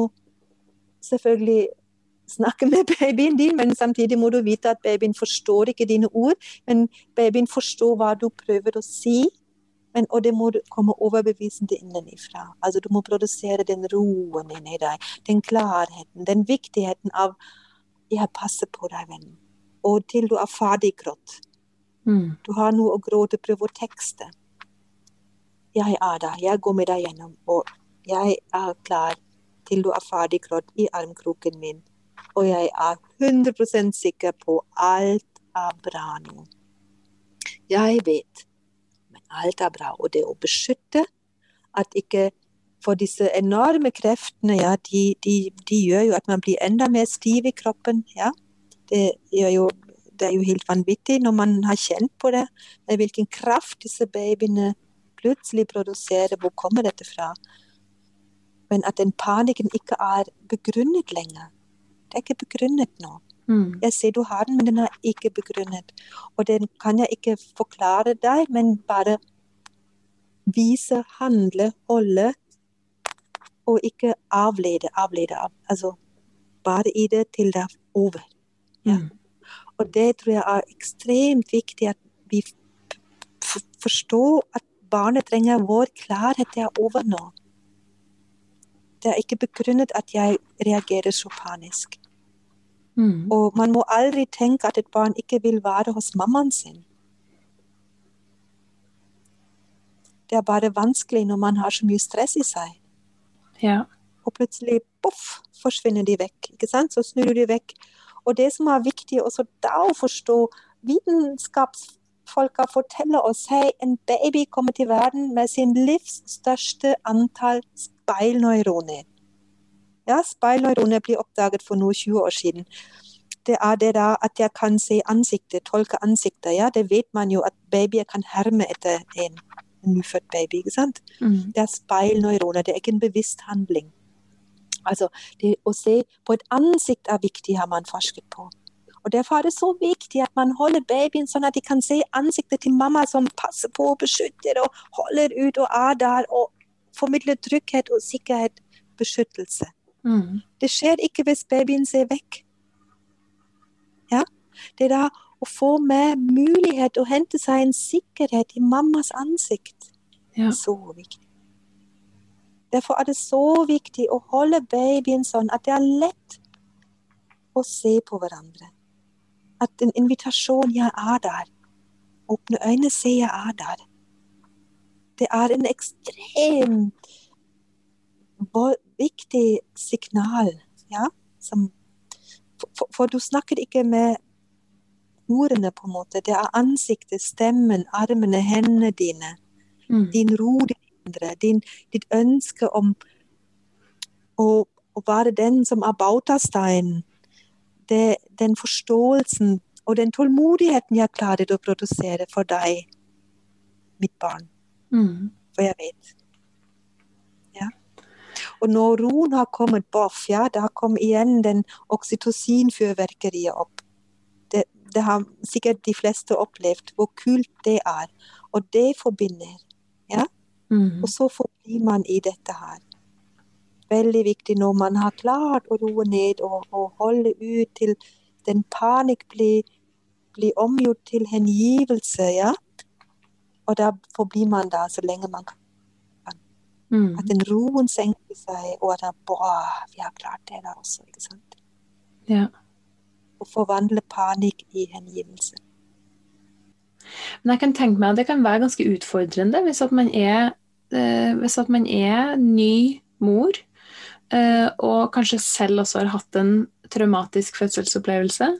selvfølgelig snakke med babyen din, men samtidig må du vite at babyen forstår ikke dine ord, men babyen forstår hva du prøver å si. Men, og det må komme overbevisende innenfra. Altså, du må produsere den roen inni deg, den klarheten, den viktigheten av 'jeg passer på deg, venn', og til du er ferdiggrått. Mm. Du har noe å gråte, prøv å tekste. Jeg er der, jeg går med deg gjennom, og jeg er klar til du er ferdig grått i armkroken min. Og jeg er 100% sikker på alt er bra nå. Jeg vet, men alt er bra. Og det å beskytte at ikke For disse enorme kreftene, ja, de, de, de gjør jo at man blir enda mer stiv i kroppen. ja. Det, gjør jo, det er jo helt vanvittig når man har kjent på det. Hvilken kraft disse babyene plutselig produsere Hvor kommer dette fra? Men at den panikken ikke er begrunnet lenger. Det er ikke begrunnet nå. Mm. Jeg ser du har den, men den er ikke begrunnet. Og den kan jeg ikke forklare deg, men bare vise, handle, holde. Og ikke avlede, avlede. av- Altså bare i det til det er over. Ja. Mm. Og det tror jeg er ekstremt viktig at vi forstår at barnet trenger vår klarhet. Det er over nå. Det er ikke begrunnet at jeg reagerer så panisk. Mm. Og man må aldri tenke at et barn ikke vil være hos mammaen sin. Det er bare vanskelig når man har så mye stress i seg. Ja. Og plutselig poff, forsvinner de vekk. ikke sant? Så snur du de vekk. Og det som er viktig også da å forstå Vitenskapsfolka forteller oss hei, en baby kommer til verden med sin livs største antall speilneuroner. Ja, speilneuroner ble oppdaget for noe 20 år siden. Det er det da at jeg kan se ansiktet, tolke ansiktet. Ja, det vet man jo at babyer kan herme etter en, en nyfødt baby. ikke sant? Mm. Det er speilneuroner, det er ikke en bevisst handling. Altså, det å se på et ansikt er viktig, har man forsket på. Og Derfor er det så viktig at man holder babyen sånn at de kan se ansiktet til mamma som passer på beskytter og holder ut og er der og formidler trygghet og sikkerhet, beskyttelse. Mm. Det skjer ikke hvis babyen ser vekk. Ja? Det er da å få med mulighet å hente seg en sikkerhet i mammas ansikt. Ja. Så viktig. Derfor er det så viktig å holde babyen sånn at det er lett å se på hverandre. At en invitasjon 'jeg er der'. Åpne øyne, se 'jeg er der'. Det er en ekstremt viktig signal. Ja? Som, for, for, for du snakker ikke med ordene, på en måte. Det er ansiktet, stemmen, armene, hendene dine Mm. din ro, din indre, din, ditt ønske om å, å være den som er bautasteinen. Det, den forståelsen og den tålmodigheten jeg klarer å produsere for deg, mitt barn. Mm. For jeg vet. Ja. Og når roen har kommet boff, ja, da kom igjen den oksytocinfyrverkeriet opp. Det, det har sikkert de fleste opplevd, hvor kult det er. Og det forbinder. Mm. Og så forblir man i dette her. Veldig viktig når man har klart å roe ned og, og holde ut til den panikk blir, blir omgjort til hengivelse, ja. Og da forblir man da så lenge man kan. Mm. At den roen senker seg, og at bra, vi har klart det da også, ikke sant. Ja. Å forvandle panikk i hengivelse. Men jeg kan tenke meg at det kan være ganske utfordrende hvis at man er, eh, hvis at man er ny mor, og kanskje selv også har hatt en traumatisk fødselsopplevelse.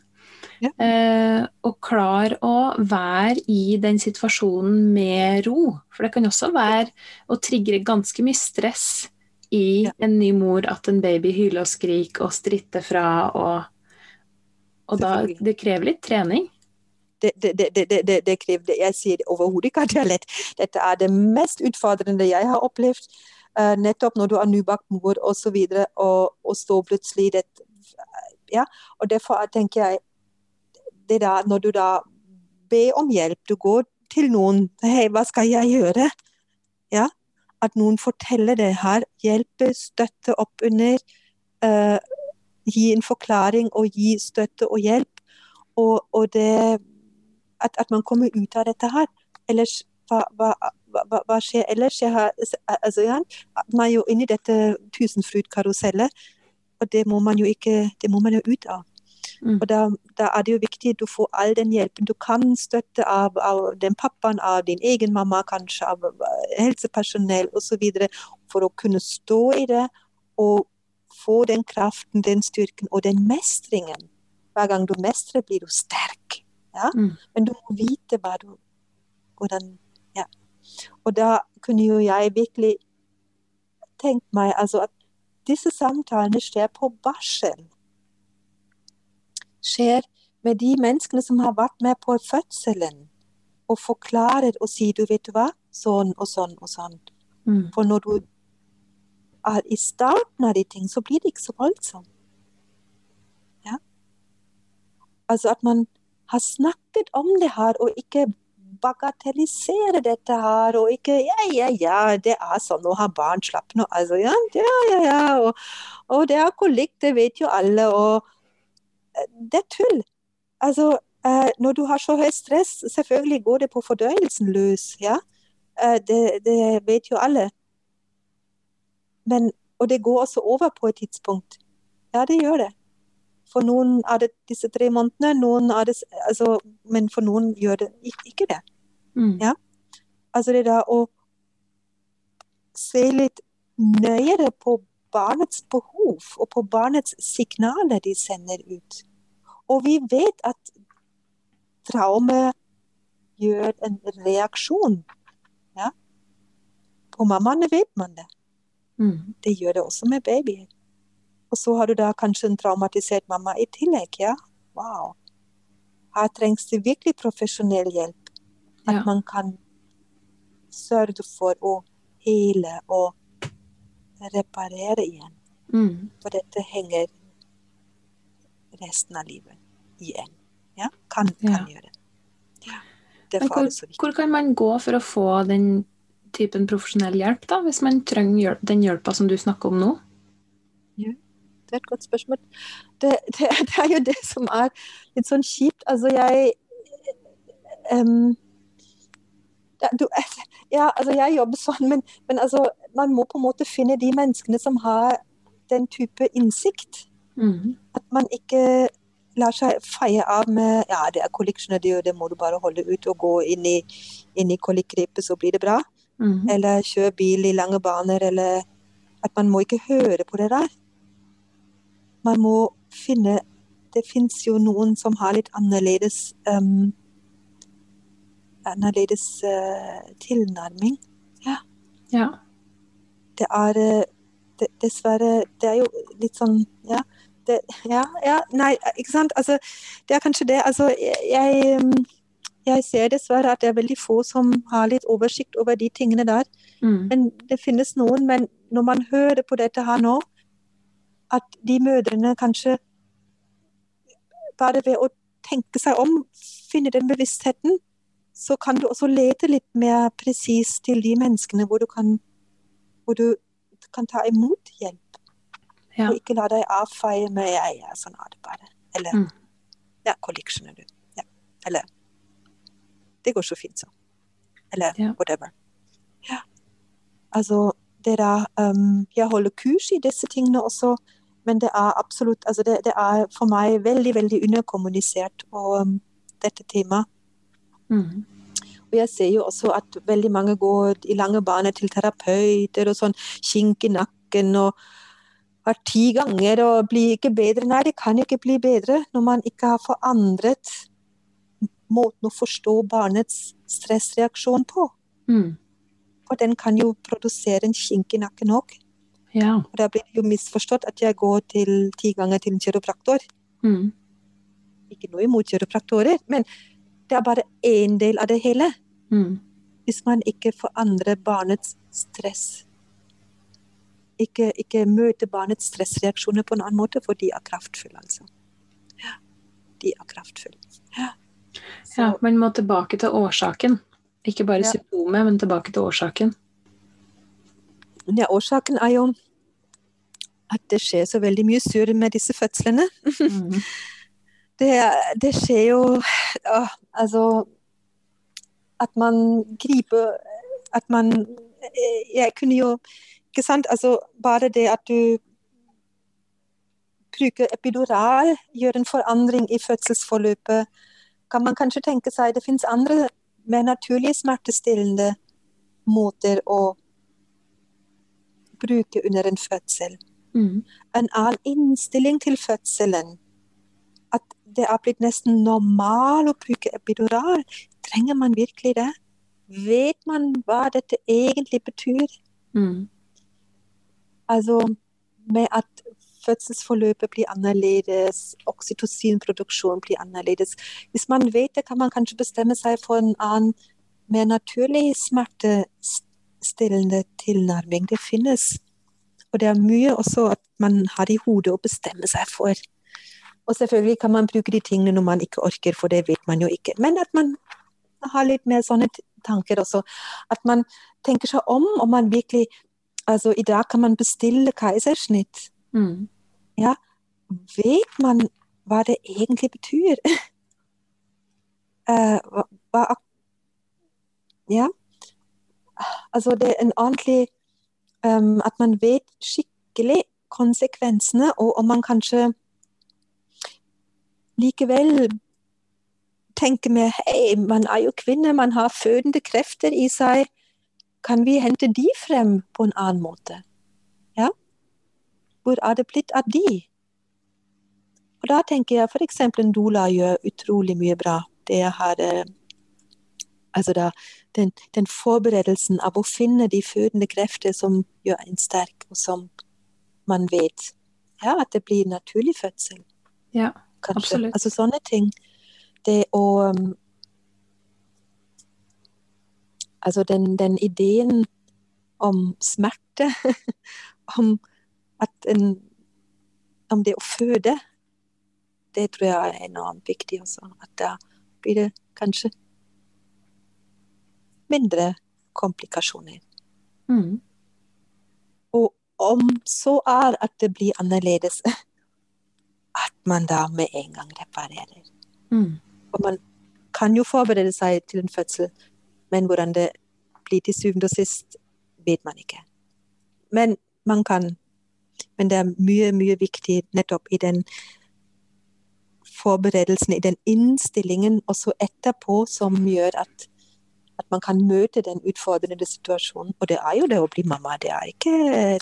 Ja. Eh, og klar å være i den situasjonen med ro. For det kan også være å trigge ganske mye stress i en ny mor at en baby hyler og skriker og stritter fra, og, og da Det krever litt trening. det, det, det, det, det, det, det krever, jeg sier overhodet ikke at det er lett. Dette er det mest utfordrende jeg har opplevd. Eh, nettopp når du er nybakt mor osv. Og, og, og så plutselig det, ja, og Derfor tenker jeg det da, Når du da ber om hjelp, du går til noen Hei, hva skal jeg gjøre? Ja, At noen forteller det her. Hjelpe, støtte opp under. Uh, gi en forklaring og gi støtte og hjelp. Og, og det at, at man kommer ut av dette her. Ellers, hva, hva, skjer ellers? Har, altså, ja, man er jo inne i dette tusenfryd-karusellet, og det må man jo ikke, det må man jo ut av. Mm. Og da, da er det jo viktig at du får all den hjelpen du kan, støtte av, av den pappaen, av din egen mamma, kanskje av eh, helsepersonell osv., for å kunne stå i det og få den kraften, den styrken og den mestringen. Hver gang du mestrer, blir du sterk. Ja? Mm. Men du må vite du hvordan. Og da kunne jo jeg virkelig tenkt meg altså at disse samtalene skjer på barsel. Skjer med de menneskene som har vært med på fødselen. Og forklarer og sier du vet du hva, sånn og sånn og sånn. Mm. For når du er i starten av de ting, så blir det ikke så voldsomt. Ja? Altså at man har snakket om det her, og ikke bagatellisere dette her, og ikke ja, ja, ja, det er sånn å ha barn, slapp nå, altså, ja, ja, ja, ja, og, og det er kolikk, det vet jo alle, og eh, det er tull. Altså, eh, når du har så høyt stress, selvfølgelig går det på fordøyelsen løs, ja. Eh, det, det vet jo alle. Men, og det går også over på et tidspunkt. Ja, det gjør det. For noen er det disse tre månedene, noen er det, altså, men for noen gjør det ikke, det. Mm. Ja. Altså det der å se litt nøyere på barnets behov og på barnets signaler de sender ut. Og vi vet at traume gjør en reaksjon. Ja. På mammaene vet man det. Mm. Det gjør det også med babyer. Og så har du da kanskje en traumatisert mamma i tillegg. Ja, wow. Her trengs det virkelig profesjonell hjelp. At Ja. man kan sørge for å hele og reparere igjen. Mm. For dette henger resten av livet igjen. Ja, kan, kan Ja. gjøre. Ja. Men hvor, hvor kan man gå for å få den typen profesjonell hjelp, da, hvis man trenger hjelp, den hjelpa som du snakker om nå? Det er et godt spørsmål. Det, det, det er jo det som er litt sånn kjipt. Altså, jeg um, ja, du, ja, altså, jeg jobber sånn, men, men altså, man må på en måte finne de menneskene som har den type innsikt. Mm. At man ikke lar seg feie av med ja, det er kolleksjoner, det må du bare holde ut og gå inn i, inn i kolikkrepet, så blir det bra. Mm. Eller kjøre bil i lange baner, eller at man må ikke høre på det der. Man må finne Det fins jo noen som har litt annerledes um, annerledes uh, tilnærming. Ja. Det er eh, det, dessverre Det er jo litt sånn Ja. Det, ja, ja, nei, ikke sant. Altså, det er kanskje det. Altså, jeg, jeg ser dessverre at det er veldig få som har litt oversikt over de tingene der. Mm. Men det finnes noen. Men når man hører på dette her nå, at de mødrene kanskje bare ved å tenke seg om, finne den bevisstheten, så kan du også lete litt mer presis til de menneskene hvor du kan, hvor du kan ta imot hjelp. Ja. Og ikke la deg avfeie med ja, ja, sånn er det bare. Eller Mm. ja, skjønner du. Ja. Eller det går så fint så. Eller Ja. whatever. Ja. Altså, det der um, Jeg holder kurs i disse tingene også, men det er absolutt altså det, det er for meg veldig, veldig underkommunisert og um, dette temaet. Mm. Og jeg ser jo også at veldig mange går i lange baner til terapeuter og sånn kink i nakken og har ti ganger og blir ikke bedre. Nei, det kan ikke bli bedre når man ikke har forandret måten å forstå barnets stressreaksjon på. Mm. For den kan jo produsere en kink i nakken òg. Ja. Og da blir det jo misforstått at jeg går til ti ganger til en kiropraktor. Mm. Ikke noe imot kiropraktorer, men det er bare én del av det hele. Mm. Hvis man ikke forandrer barnets stress. Ikke, ikke møter barnets stressreaksjoner på en annen måte, for de er kraftfulle, altså. Ja, de er kraftfulle. Ja. Så, Ja, man må tilbake til årsaken. Ikke bare Ja. symptomet, men tilbake til årsaken. ja, årsaken er jo at det skjer så veldig mye surr med disse fødslene. Mm. Det, det skjer jo å, Altså At man griper At man eh, Jeg kunne jo Ikke sant? Altså, bare det at du bruker epidural, gjør en forandring i fødselsforløpet, kan man kanskje tenke seg det finnes andre mer naturlige smertestillende måter å bruke under en fødsel Mm. en annen innstilling til fødselen. At det er blitt nesten normal å bruke epidural. Trenger man virkelig det? Vet man hva dette egentlig betyr? Mm. Altså med at fødselsforløpet blir annerledes, oksytocinproduksjon blir annerledes. Hvis man vet det, kan man kanskje bestemme seg for en annen, mer naturlig smertestillende tilnærming. Det finnes. Og det er mye også at man har i hodet å bestemme seg for. Og selvfølgelig kan man bruke de tingene når man ikke orker, for det vet man jo ikke. Men at man har litt mer sånne tanker også. At man tenker seg om, om man virkelig Altså, i dag kan man bestille keisersnitt. Mm. Vet man hva det egentlig betyr? uh, hva, hva Ja. Altså, det er en ordentlig um, At man vet skikkelig konsekvensene, og om man kanskje likevel tenker med Hei, man er jo kvinne, man har fødende krefter i seg. Kan vi hente de frem på en annen måte? Ja? Hvor er det blitt av de? Og da tenker jeg f.eks. en doula gjør utrolig mye bra. Det har eh, Altså da, den, den forberedelsen av å finne de fødende krefter som gjør en sterk, og som man vet ja, at det blir naturlig fødsel. Ja, kanskje. absolutt. Altså sånne ting. Det å um, Altså den, den ideen om smerte, om at en Om det å føde, det tror jeg er enormt viktig også. At da blir det kanskje mindre komplikasjoner. Mm. Og om så er at det blir annerledes, at man da med en gang reparerer. Mm. Og man kan jo forberede seg til en fødsel, men hvordan det blir til syvende og sist, vet man ikke. Men man kan. Men det er mye, mye viktig nettopp i den forberedelsen, i den innstillingen også etterpå, som gjør at, at man kan møte den utfordrende situasjonen. Og det er jo det å bli mamma. Det er ikke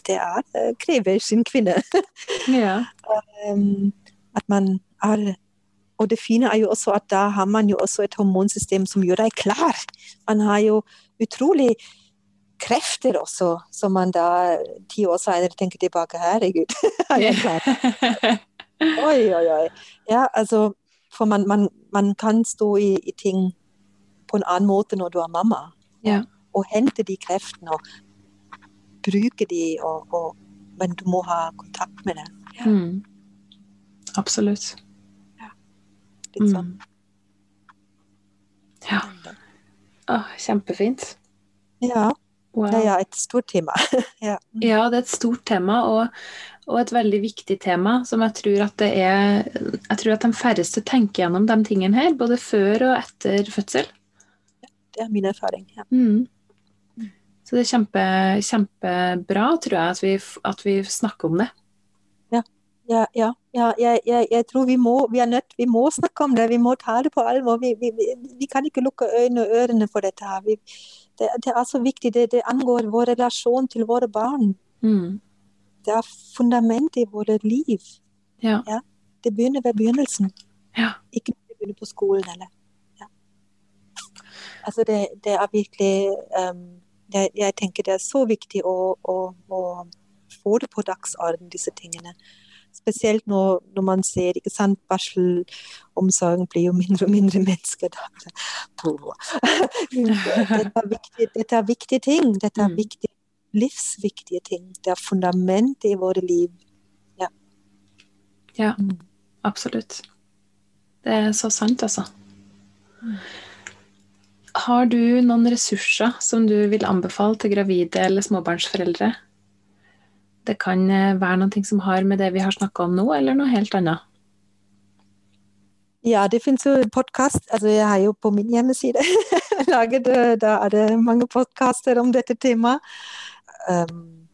Det er, eh, krever sin kvinne. Ja. Um, at man er Og det fine er jo også at da har man jo også et hormonsystem som gjør deg klar. Man har jo utrolig krefter også, som man da ti år senere tenker tilbake Herregud, er jeg klar? Oi, oi, oi. Ja, altså For man, man, man kan stå i, i ting på en annen måte når du er mamma. Ja. Og hente de kreftene og bruke de, og, og, men du må ha kontakt med det. Mm. Absolutt. Litt sånn. Mm. Ja. Åh, kjempefint. Ja, Wow. det er et stort tema. ja. Ja, det er et stort tema, og, og et veldig viktig tema, som jeg tror at det er Jeg tror at de færreste tenker gjennom de tingene her, både før og etter fødsel. Det er min erfaring. Ja. Mm. Så det er kjempe, kjempebra, tror jeg, at vi, at vi snakker om det. Ja, ja, ja jeg, jeg, jeg tror vi må, vi nødt, vi må snakke om det. Vi må ta det på alvor. Vi, vi, vi, vi kan ikke lukke øynene og ørene for dette. her. Vi, det, det er så viktig. Det, det angår vår relasjon til våre barn. Mm. Det er fundamentet i våre liv. Ja. Det begynner ved begynnelsen. Ja. Ikke når vi begynner på skolen, eller. Altså, det, det er virkelig um, jeg, jeg tenker det er så viktig å, å, å få det på dagsorden, disse tingene. Spesielt når, når man ser ikke sant, barselomsorgen blir jo mindre og mindre mennesker. Dette er, viktige, dette er viktige ting. Dette er Mm. viktige, livsviktige ting. Det er fundamentet i våre liv. Ja, ja, absolutt. Det er så sant, altså. Har du noen ressurser som du vil anbefale til gravide eller småbarnsforeldre? Det kan eh, være noe som har med det vi har snakka om nå, eller noe helt annet. Ja, det finnes jo podkast. Altså, jeg har jo på min hjemmeside laget eh, Da er det mange podkaster om dette temaet. Um,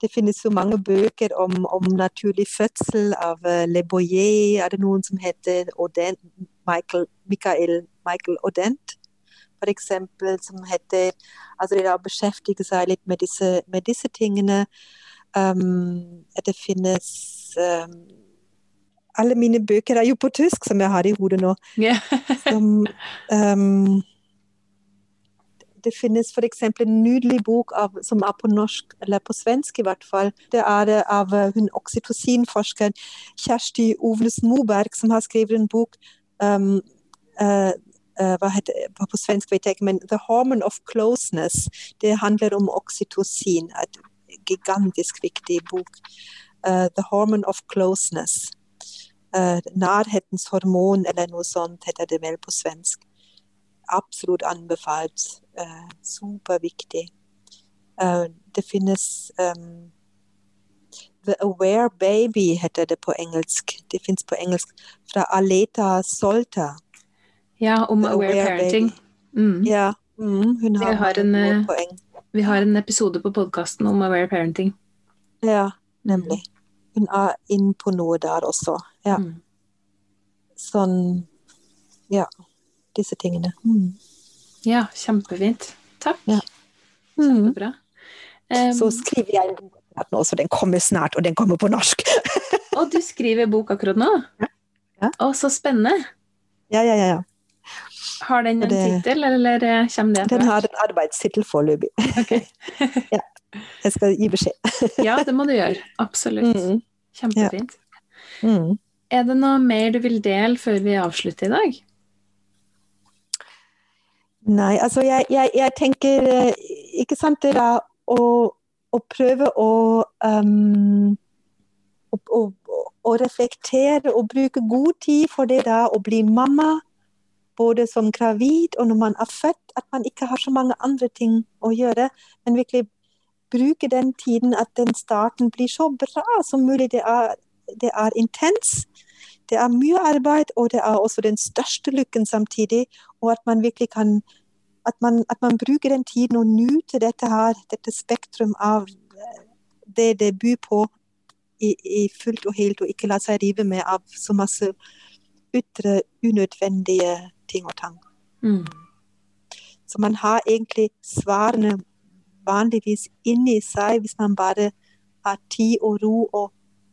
det finnes jo mange bøker om, om naturlig fødsel av uh, Le Boyer. Er det noen som heter Odent? Michael, Michael, Michael Odent, for eksempel, som heter Altså det å beskjeftige seg litt med disse, med disse tingene. Um, det finnes um, alle mine bøker er jo på tysk, som jeg har i hodet nå. Yeah. Som, um, det finnes f.eks. en nydelig bok av, som er på norsk, eller på svensk i hvert fall. Det er av eh, hun oksytocinforskeren Kjersti Ovnes Moberg, som har skrevet en bok um, eh, eh, hva heter på svensk, vet jeg ikke, men 'The Hormone of Closeness'. Det handler om oksytocin. Et gigantisk viktig bok. Uh, 'The Hormone of Closeness' uh, nærhetens hormon, eller noe sånt heter det vel på svensk. Absolutt anbefalt. Uh, superviktig. Det finnes um, The Aware Baby heter det på engelsk. Det fins på engelsk fra Aleta Solta. Ja, om The aware Aware parenting. Mm. Ja, mm, hun Vi har, har en, mange eh, poeng. Vi har en episode på podkasten om aware parenting. Ja, nemlig. Hun er inn på noe der også. Ja, Mm. sånn Ja, disse tingene. Mm. Ja, kjempefint. Takk. Ja. Mm. Kjempebra. Um, Så skriver jeg en bok nå, så den kommer snart, og den kommer på norsk. og du skriver bok akkurat nå? Ja. Å, så spennende. ja, ja, ja, ja. Har den en tittel, eller eh, kommer det Den har en arbeidstittel foreløpig. Ok. Jeg skal gi beskjed. Ja, det må du gjøre. Absolutt. Mm. Kjempefint. Mm. Er det noe mer du vil dele før vi avslutter i dag? Nei, altså jeg, jeg, jeg tenker eh, Ikke sant det da å, å prøve å, um, å, å reflektere og bruke god tid for det da å bli mamma, både som gravid og når man er født, at man ikke har så mange andre ting å gjøre, men virkelig bruke den tiden at den starten blir så bra som mulig. Det er, det er intens. Det er mye arbeid, og det er også den største lykken samtidig. Og at man virkelig kan at man, at man bruker den tiden og nyter dette her, dette spektrum av eh, det det byr på i, i fullt og helt, og ikke la seg rive med av så masse ytre, unødvendige ting og tang. Mm. Så man har egentlig svarene vanligvis inni seg hvis man bare har tid og ro og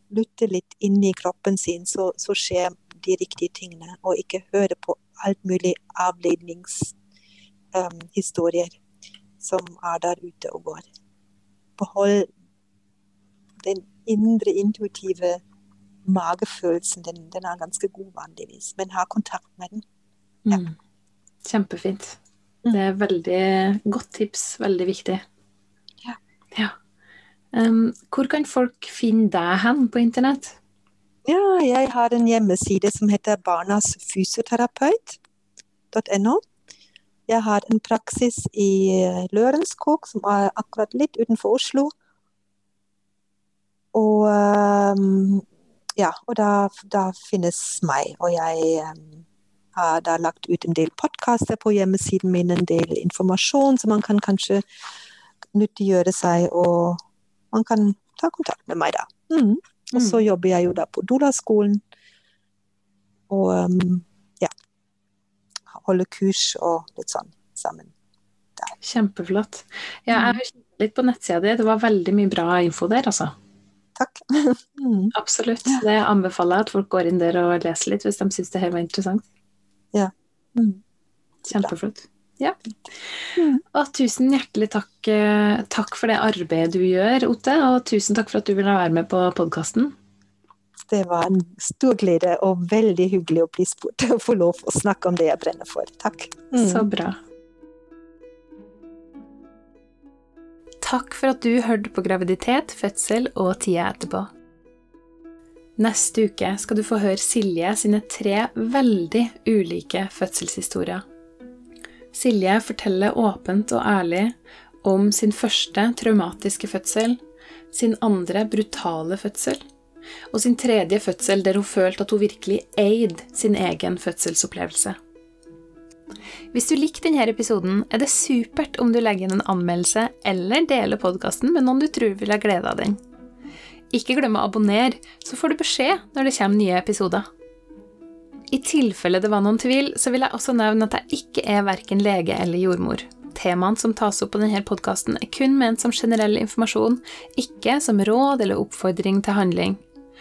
lytter litt inni kroppen sin, så, så skjer de riktige tingene, og ikke høre på alt mulig avledningshistorier som er der ute og går. Behold den indre, intuitive magefølelsen. Den, den er ganske god vanligvis, men ha kontakt med den. Ja. Mm. Kjempefint. Mm. Det er veldig godt tips. Veldig viktig. Ja. Ja. Um, hvor kan folk finne deg hen på internett? Ja, jeg har en hjemmeside som heter barnasfysioterapeut.no. Jeg har en praksis i eh, Lørenskog, som er akkurat litt utenfor Oslo. Og ehm, ja, og da, da finnes meg. Og jeg um, har da lagt ut en del podkaster på hjemmesiden min, en del informasjon som man kan kanskje nyttiggjøre seg, og man kan ta kontakt med meg da. Mm. Og så jobber jeg jo da på Dolaskolen. Og um, ja. Holder kurs og litt sånn sammen. Kjempeflott. Ja, jeg har kikket litt på nettsida di. Det var veldig mye bra info der, altså. Takk. mm. Absolutt. Det anbefaler jeg at folk går inn der og leser litt hvis de syns det her var interessant. Mm. Kjempeflott. Ja. Og tusen hjertelig takk, eh, takk for det arbeidet du gjør, Otte, og tusen takk for at du ville være med på podkasten. Det var en stor glede og veldig hyggelig å bli spurt og få lov å snakke om det jeg brenner for. Takk. Mm. Så bra. Takk for at du hørte på graviditet, fødsel og tida etterpå. Neste uke skal du få høre Silje sine tre veldig ulike fødselshistorier. Silje forteller åpent og ærlig om sin første traumatiske fødsel, sin andre brutale fødsel og sin tredje fødsel der hun følte at hun virkelig eide sin egen fødselsopplevelse. Hvis du likte denne episoden, er det supert om du legger inn en anmeldelse eller deler podkasten med noen du tror vil ha glede av den. Ikke glem å abonnere, så får du beskjed når det kommer nye episoder. I tilfelle det var noen tvil, så vil jeg også nevne at jeg ikke er verken lege eller jordmor. Temaene som tas opp på denne podkasten, er kun ment som generell informasjon, ikke som råd eller oppfordring til handling.